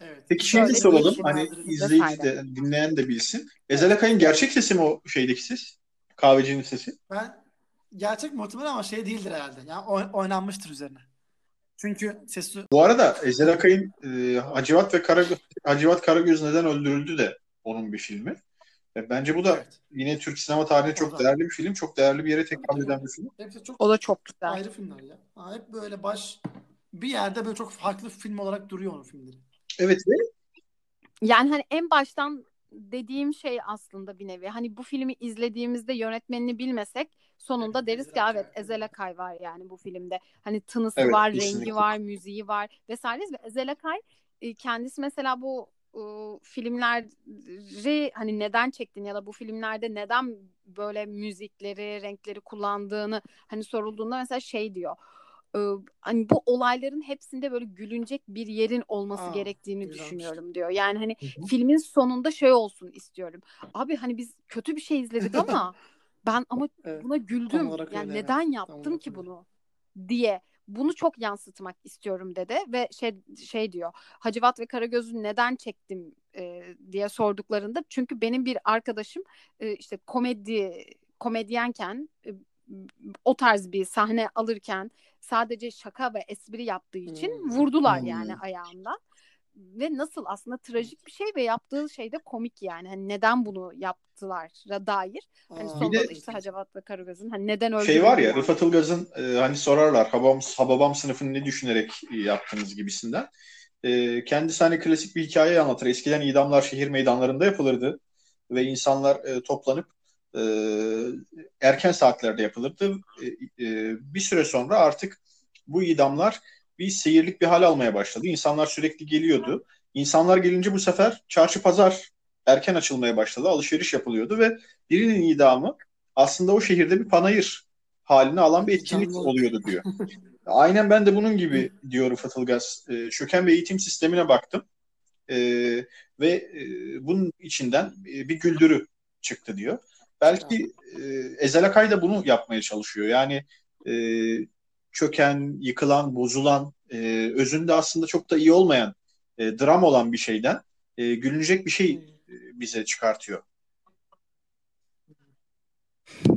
Evet. Peki de Böyle soralım. Hani vesaire. izleyici de dinleyen de bilsin. Ezel Akay'ın gerçek sesi mi o şeydeki ses? Kahvecinin sesi. Ben gerçek muhtemelen ama şey değildir herhalde. Yani oy- oynanmıştır üzerine. Çünkü sesi Bu arada Ezel Akay'ın e, Hacivat ve Karagöz, Hacivat Karagöz neden öldürüldü de onun bir filmi. E, bence bu da evet. yine Türk sinema tarihinde çok O da. değerli bir film. Çok değerli bir yere tekabül eden bir film. Hepsi çok o da çok güzel. ayrı filmler ya. Hep böyle baş bir yerde böyle çok farklı film olarak duruyor onun filmleri. Evet ve Yani hani en baştan dediğim şey aslında bir nevi. Hani bu filmi izlediğimizde yönetmenini bilmesek sonunda Evet, deriz ki Ezel evet. Ezel Akay var yani bu filmde. Hani tınısı Evet, var, kesinlikle. rengi var, müziği var vesaire. Ve Ezel Akay e, kendisi mesela bu e, filmleri hani neden çektin ya da bu filmlerde neden böyle müzikleri, renkleri kullandığını hani sorulduğunda mesela şey diyor. e, Hani bu olayların hepsinde böyle gülünecek bir yerin olması Aa, gerektiğini güzelmiş. düşünüyorum diyor. Yani hani Hı hı. filmin sonunda şey olsun istiyorum. Abi hani biz kötü bir şey izledik ama [laughs] ben ama Evet. buna güldüm. Yani öyle, neden evet. Yaptım ki öyle. bunu diye bunu çok yansıtmak istiyorum dedi ve şey şey diyor. Hacivat ve Karagöz'ü neden çektim e, diye sorduklarında çünkü benim bir arkadaşım e, işte komedi komedyenken e, o tarz bir sahne alırken sadece şaka ve espri yaptığı için Hmm. vurdular Hmm. yani ayağından ve nasıl aslında trajik bir şey ve yaptığı şey de komik yani. Hani neden bunu yaptılar dair. Hani sonunda de- da işte Hacivat ve Karagöz'ün hani neden öldürüldü şey var ya yani. Rıfat Ilgaz'ın e, hani sorarlar Hababam, Hababam sınıfını ne düşünerek e, yaptınız gibisinden. E, kendisi hani klasik bir hikaye anlatır. Eskiden idamlar şehir meydanlarında yapılırdı ve insanlar e, toplanıp e, erken saatlerde yapılırdı. E, e, bir süre sonra artık bu idamlar bir seyirlik bir hal almaya başladı. İnsanlar sürekli geliyordu. İnsanlar gelince bu sefer çarşı pazar erken açılmaya başladı. Alışveriş yapılıyordu ve birinin idamı aslında o şehirde bir panayır halini alan bir etkinlik oluyordu diyor. [laughs] Aynen ben de bunun gibi diyor Rıfat Ilgaz. E, çöken bir eğitim sistemine baktım. E, ve e, bunun içinden e, bir güldürü çıktı diyor. Belki e, Ezel Akay da bunu yapmaya çalışıyor. Yani e, çöken, yıkılan, bozulan, e, özünde aslında çok da iyi olmayan, e, dram olan bir şeyden e, gülünecek bir şey e, bize çıkartıyor.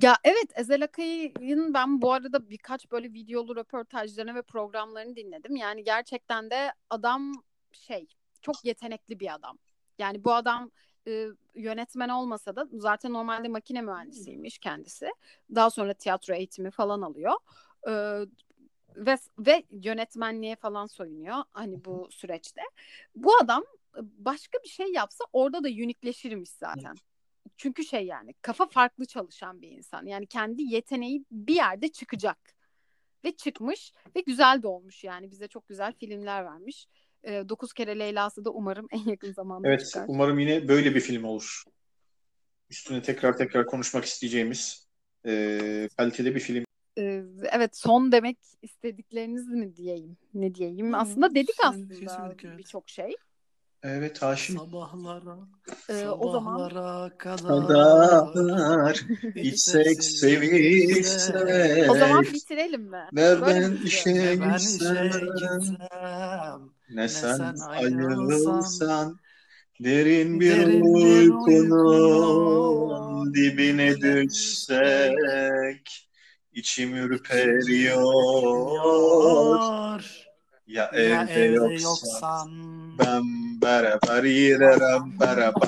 Ya evet Ezel Akay'ın ben bu arada birkaç böyle videolu röportajlarını ve programlarını dinledim. Yani gerçekten de adam şey çok yetenekli bir adam. Yani bu adam e, yönetmen olmasa da zaten normalde makine mühendisiymiş kendisi. Daha sonra tiyatro eğitimi falan alıyor. E, ve ve yönetmenliğe falan soyunuyor hani bu süreçte. Bu adam başka bir şey yapsa orada da unikleşirmiş zaten. Çünkü şey yani kafa farklı çalışan bir insan. Yani kendi yeteneği bir yerde çıkacak. Ve çıkmış ve güzel de olmuş yani. Bize çok güzel filmler vermiş. E, Dokuz Kere Leyla'sı da umarım en yakın zamanda Evet, çıkar. umarım yine böyle bir film olur. Üstüne tekrar tekrar konuşmak isteyeceğimiz e, kaliteli bir film. E, evet son demek istedikleriniz mi diyeyim? Ne diyeyim? Hı, Aslında dedik aslında kesinlikle evet. birçok şey. Evet Haşim. Sabahlara, Ee, o zaman kadar [laughs] içsek sevirsek o zaman bitirelim mi? Ne Böyle ben mi işe gitsem Ne sen ayrılsan, Derin bir derin uykunun dibine düşsek içim ürperiyor ürperiyor. Ya Ya evde evde yoksan yoksan ben beraber irerem beraber